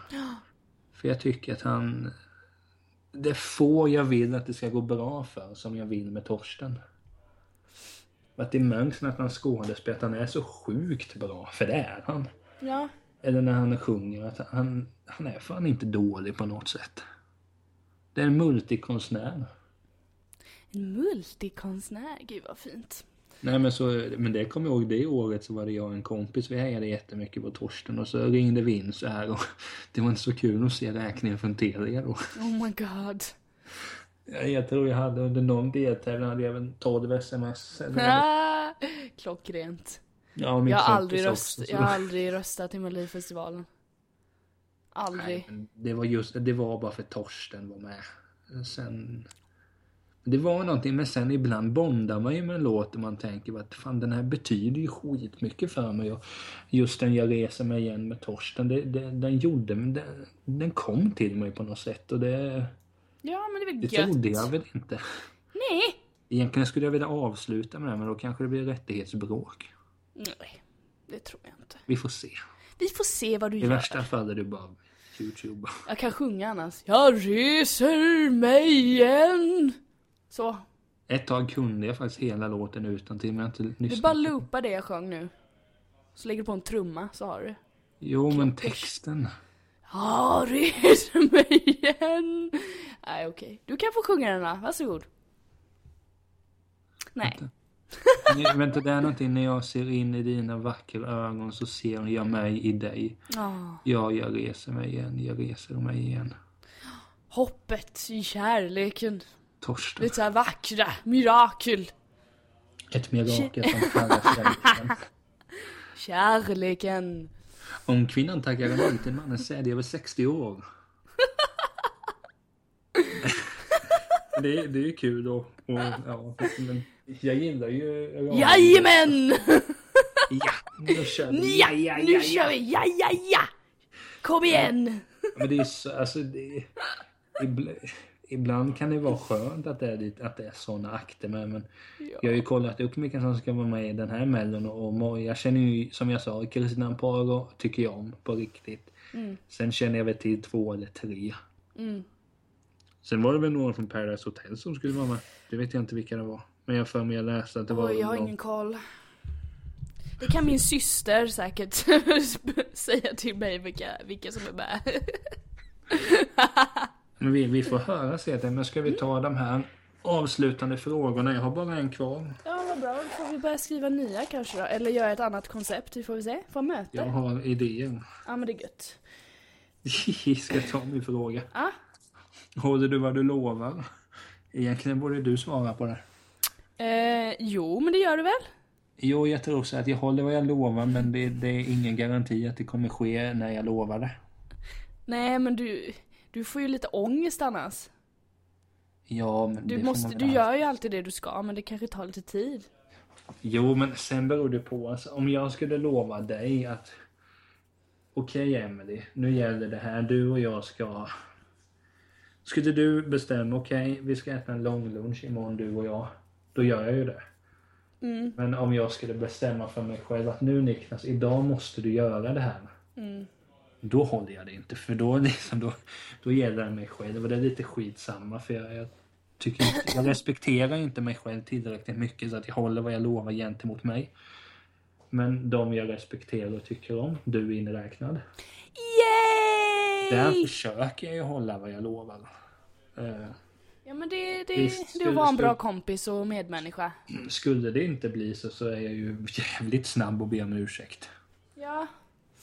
För jag tycker att han... Det är få jag vill att det ska gå bra för som jag vill med Torsten. Att det märks när han skådespelar att han är så sjukt bra, för det är han. Ja, Eller när han sjunger, att han, han är fan inte dålig på något sätt. Det är en multikonstnär. en multikonstnär. Gud vad fint. Nej men så, men det kommer jag ihåg, det året så var det jag och en kompis, vi hejade jättemycket på Torsten och så ringde vi in så här och det var inte så kul att se räkningen från Telia då. Oh my god. Jag, tror jag hade under någon deltävling hade jag väl 12 sms. Eller, Ah, klockrent. ja, Jag har, aldrig också, röst, så- jag har aldrig röstat i Melodifestivalen. Aldrig. Nej, det var just, det var bara för Torsten var med. Sen... Det var någonting, men sen ibland bondar man ju med en låt och man tänker att fan den här betyder ju skitmycket för mig. Och just den Jag reser mig igen med Torsten, det, det, den gjorde, den, den kom till mig på något sätt och det, Ja, men det är väl det gött. trodde jag väl inte. Nej. Egentligen skulle jag vilja avsluta med det, men då kanske det blir rättighetsbråk. Nej, det tror jag inte. Vi får se. Vi får se vad du I gör. värsta fall är det bara Youtube. Jag kan sjunga annars. Jag reser mig igen. Så. Ett tag kunde jag faktiskt hela låten utan till men jag inte Du lyssnat. bara loopar det jag sjöng nu. Så lägger du på en trumma så har du. Jo, men texten. Ja, res mig igen. Nej, okej. Du kan få sjunga den då, varsågod. Nej. Nej, Vänta, det är någonting när jag ser in i dina vackra ögon så ser jag mig i dig. Ja. Ja, jag reser mig igen, jag reser mig igen. Hoppet i kärleken. Torsten. Lite såhär vackra, mirakel. Ett mirakel som kallas kärleken. Kärleken. Om kvinnan tackar nej till mannens säd över 60 år. det, det är kul och, och ja, men jag gillar ju radio. Jajamän! Ja, nu kör vi. Ja, nu kör vi! Ja, ja, ja! Kom igen! Men det är så, alltså det, ibland, ibland kan det vara skönt att det är, att det är såna akter med men jag har ju kollat upp vilka som ska vara med i den här mellon och må- jag känner ju som jag sa Kristina Amparo tycker jag om på riktigt. Sen känner jag väl till två eller tre. Mm. Sen var det väl några från Paradise Hotel som skulle vara med. Det vet jag inte vilka det var. Men jag för mig jag läste att det var Oj, jag har någon- ingen koll. Det kan min syster säkert säga till mig vilka, vilka som är med. Men vi, vi får höra sedan. Men ska vi ta de här avslutande frågorna? Jag har bara en kvar. Ja, vad bra. Då får vi börja skriva nya kanske då. Eller göra ett annat koncept, vi får vi se. Får möte. Jag Ja. har idéer. men det är gött. ska jag ta min fråga? Ja. Håller du vad du lovar? Egentligen borde du svara på det. Eh, jo, men det gör du väl? Jo, jag tror så att jag håller vad jag lovar men det, det är ingen garanti att det kommer ske när jag lovar det. Nej, men du, du får ju lite ångest annars. Ja, men Du, det får måste, man väl du gör ju alltid det du ska, men det kanske tar lite tid. Jo, men sen beror det på. Alltså, om jag skulle lova dig att Okej Emily, nu gäller det här. Du och jag ska... Skulle du bestämma, okej, vi ska äta en långlunch imorgon du och jag. Då gör jag ju det. Mm. Men om jag skulle bestämma för mig själv att nu Niklas, idag måste du göra det här. Mm. Då håller jag det inte. För då, liksom, då, då gäller det mig själv. Och det är lite skitsamma. För jag, jag, tycker inte, jag respekterar inte mig själv tillräckligt mycket så att jag håller vad jag lovar gentemot mig. Men de jag respekterar och tycker om, du inräknad. Där Yay! försöker jag ju hålla vad jag lovar. Eh, Ja men det, det, Visst, att vara en bra skulle- kompis och medmänniska. skulle det inte bli så, så är jag ju jävligt snabb att be om ursäkt. Ja.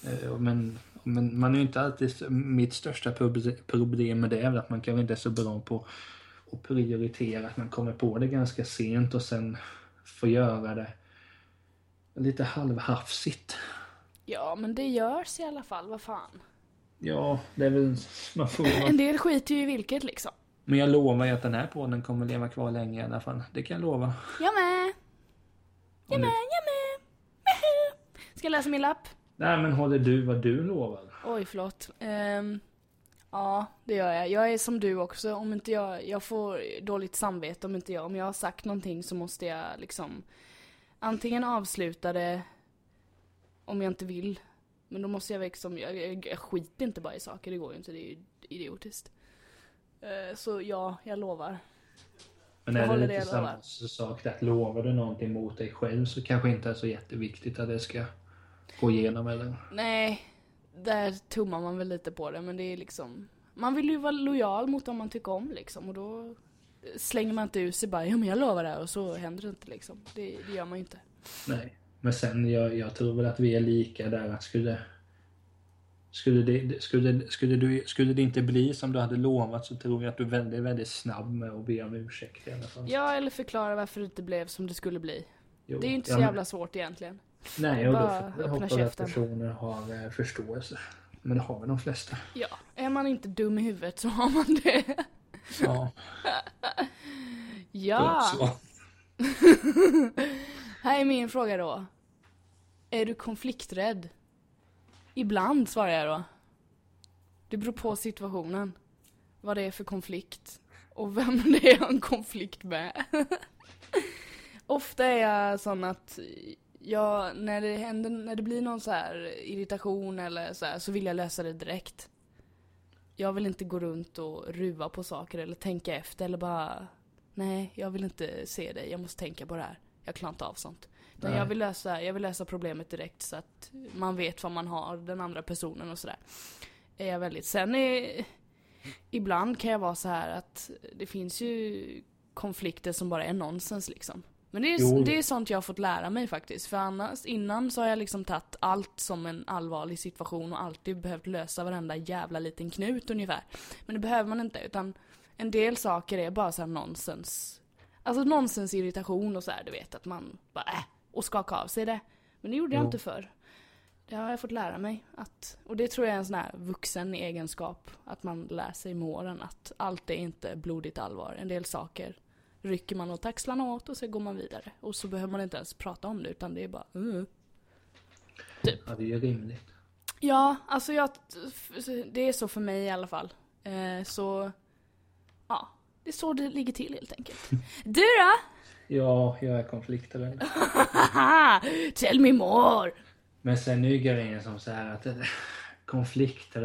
Eh, Men, men man är ju inte alltid... Mitt största proble- problem med det är väl att man kanske inte är så bra på att prioritera. Att man kommer på det ganska sent och sen får göra det lite halvhafsigt. Ja men det görs i alla fall, vad fan. Ja, det är väl... Man får, En del skiter ju i vilket liksom. men jag lovar ju att den här podden kommer leva kvar länge i alla fall. Det kan jag lova. Jag med, jag med, jag med. Ska jag läsa min lapp? Nej, men håller du vad du lovar? Oj, förlåt. Ehm, ja, det gör jag. Jag är som du också. Om inte jag, jag får dåligt samvete om inte jag, om jag har sagt någonting så måste jag liksom antingen avsluta det om jag inte vill. Men då måste jag liksom, jag, jag, jag skiter inte bara i saker, det går ju inte, det är ju idiotiskt. Eh, så ja, jag lovar. Men är det jag samma sak att lovar du någonting mot dig själv så kanske inte är så jätteviktigt att det ska gå igenom eller? Nej, där tummar man väl lite på det, men det är liksom... Man vill ju vara lojal mot dem man tycker om liksom, och då slänger man inte ut sig bara ja men jag lovar det här och så händer det inte liksom. Det, det gör man ju inte. Nej. Men sen, jag, jag tror väl att vi är lika där att skulle... Skulle det, skulle, skulle, du, skulle det inte bli som du hade lovat så tror jag att du är väldigt, väldigt snabb med att be om ursäkt i alla fall. Ja, eller förklara varför det inte blev som det skulle bli. Jo. Det är ju inte Ja, så men- jävla svårt egentligen. Nej, och då får jag hoppas att personer har eh, förståelse. Men det har väl de flesta. Ja, är man inte dum i huvudet så har man det. Ja, Ja! Här är min fråga då. Är du konflikträdd? Ibland svarar jag då. Det beror på situationen. Vad det är för konflikt. Och vem det är en konflikt med. Ofta är jag sån att jag, när det händer, när det blir någon så här irritation eller så här, så vill jag lösa det direkt. Jag vill inte gå runt och ruva på saker eller tänka efter eller bara Nej, jag vill inte se dig, jag måste tänka på det här. Jag klarar inte av sånt. Utan Nej. jag, vill lösa, jag vill lösa problemet direkt så att man vet vad man har, den andra personen och sådär. är jag väldigt. Sen är, ibland kan jag vara så här att det finns ju konflikter som bara är nonsens liksom. Men det är, Jo. det är sånt jag har fått lära mig faktiskt. För annars, innan så har jag liksom tagit allt som en allvarlig situation och alltid behövt lösa varenda jävla liten knut ungefär. Men det behöver man inte, utan en del saker är bara så här nonsens. Alltså nonsens irritation och så här, du vet att man bara äh, och skaka av sig det. Men det gjorde jag Jo. inte förr. Det har jag fått lära mig. Att, och det tror jag är en sån här vuxen egenskap. Att man lär sig med åren att allt är inte blodigt allvar. En del saker rycker man åt axlarna åt och så går man vidare. Och så behöver man inte ens prata om det utan det är bara uh. Ja, det är ju rimligt. Ja, alltså jag, det är så för mig i alla fall. Eh, så, ja. Det är så det ligger till helt enkelt. Du då? Ja, jag är konflikträdd. Tell me more! Men sen är ju grejen som så här att eh,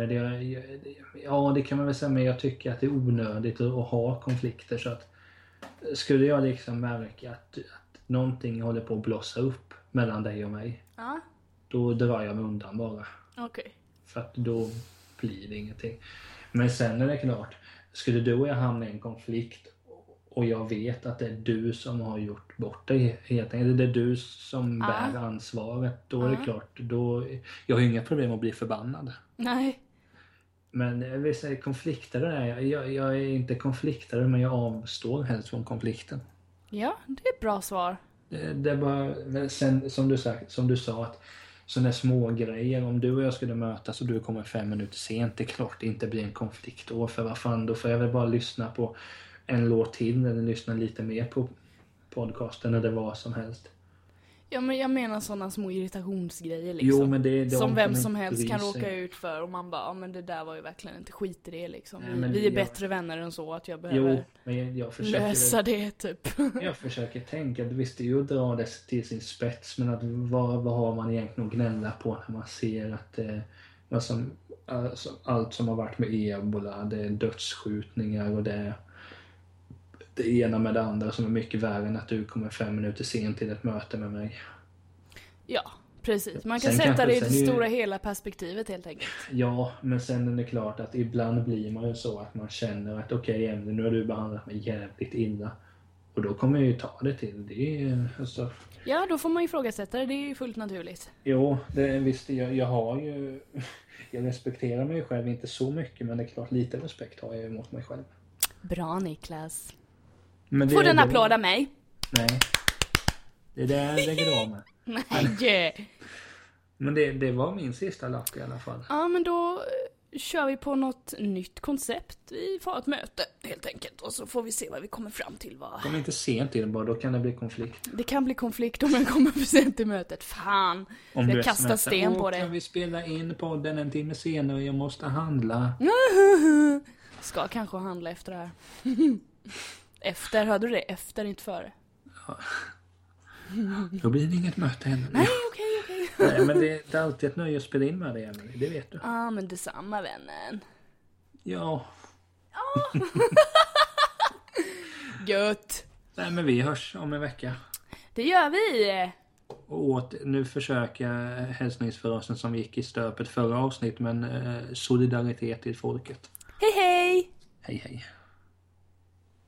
det, ja det kan man väl säga, men jag tycker att det är onödigt att ha konflikter. Så att skulle jag liksom märka att, att någonting håller på att blossa upp mellan dig och mig, Ja, då drar jag mig undan bara. okej. För att då blir det ingenting. Men sen är det klart, skulle du och jag hamna i en konflikt och jag vet att det är du som har gjort bort dig helt enkelt. Det är du som Ja. bär ansvaret. Då är det klart, då, jag har ju inga problem att bli förbannad. Nej. Men jag vill säga konflikter är jag. jag. Jag är inte konfliktare men jag avstår helst från konflikten. Ja, det är ett bra svar. Det, det är bara, sen som du, sagt, som du sa att sådana små grejer om du och jag skulle mötas och du kommer fem minuter sent, det är klart det inte blir en konflikt då. För vad fan, då får jag väl bara lyssna på en låt till eller lyssna lite mer på podcasten eller vad som helst. Ja men jag menar sådana små irritationsgrejer liksom. Jo men det, det som om vem som helst kan råka ut för och man bara, ja men det där var ju verkligen inte skit i det liksom. Nej, vi, är jag- bättre vänner än så att jag Jo, behöver men jag, jag försöker... lösa det typ. Jag försöker tänka visst det är ju att dra det till sin spets men att vad, vad har man egentligen att gnälla på när man ser att eh, alltså, allt som har varit med ebola, det är dödsskjutningar och det det ena med det andra som är mycket värre än att du kommer fem minuter sent till ett möte med mig. Ja, precis. Man kan Sen sätta kanske- det i det är ju- stora hela perspektivet helt enkelt. Ja, men sen är det klart att ibland blir man ju så att man känner att okej Emily, nu har du behandlat mig jävligt illa. Och då kommer jag ju ta det till. Det är alltså, Ja, då får man ifrågasätta det, det är ju fullt naturligt. Jo, det visst. Jag, jag har ju... Jag respekterar mig själv inte så mycket men det är klart lite respekt har jag ju mot mig själv. Bra Niklas. Men det, Får det- applåd av mig? Nej. Det där lägger du av med. Nej! Men det, det var min sista lapp i alla fall. Ja, men då eh, kör vi på något nytt koncept. Vi får ett möte helt enkelt och så får vi se vad vi kommer fram till. Va? Kom inte sent till bara, då kan det bli konflikt. Det kan bli konflikt om jag kommer för sent till mötet. Fan! Om Jag kastar sten på "Åh, det." Kan vi spela in podden en timme senare? Jag måste handla. Ska kanske handla efter det här. Efter, hörde du det? Efter, inte före. Då blir det inget möte heller. Nej, okej, okej. Nej, men det, det är alltid ett nöje att spela in med dig, Emelie. Det vet du. Ja, men detsamma vännen. Ja. Gött! Nej, men vi hörs om en vecka. Det gör vi! Och åt, nu försöker jag hälsningsfrasen som gick i stöpet förra avsnitt, men eh, solidaritet till folket. Hej hej! Hej hej.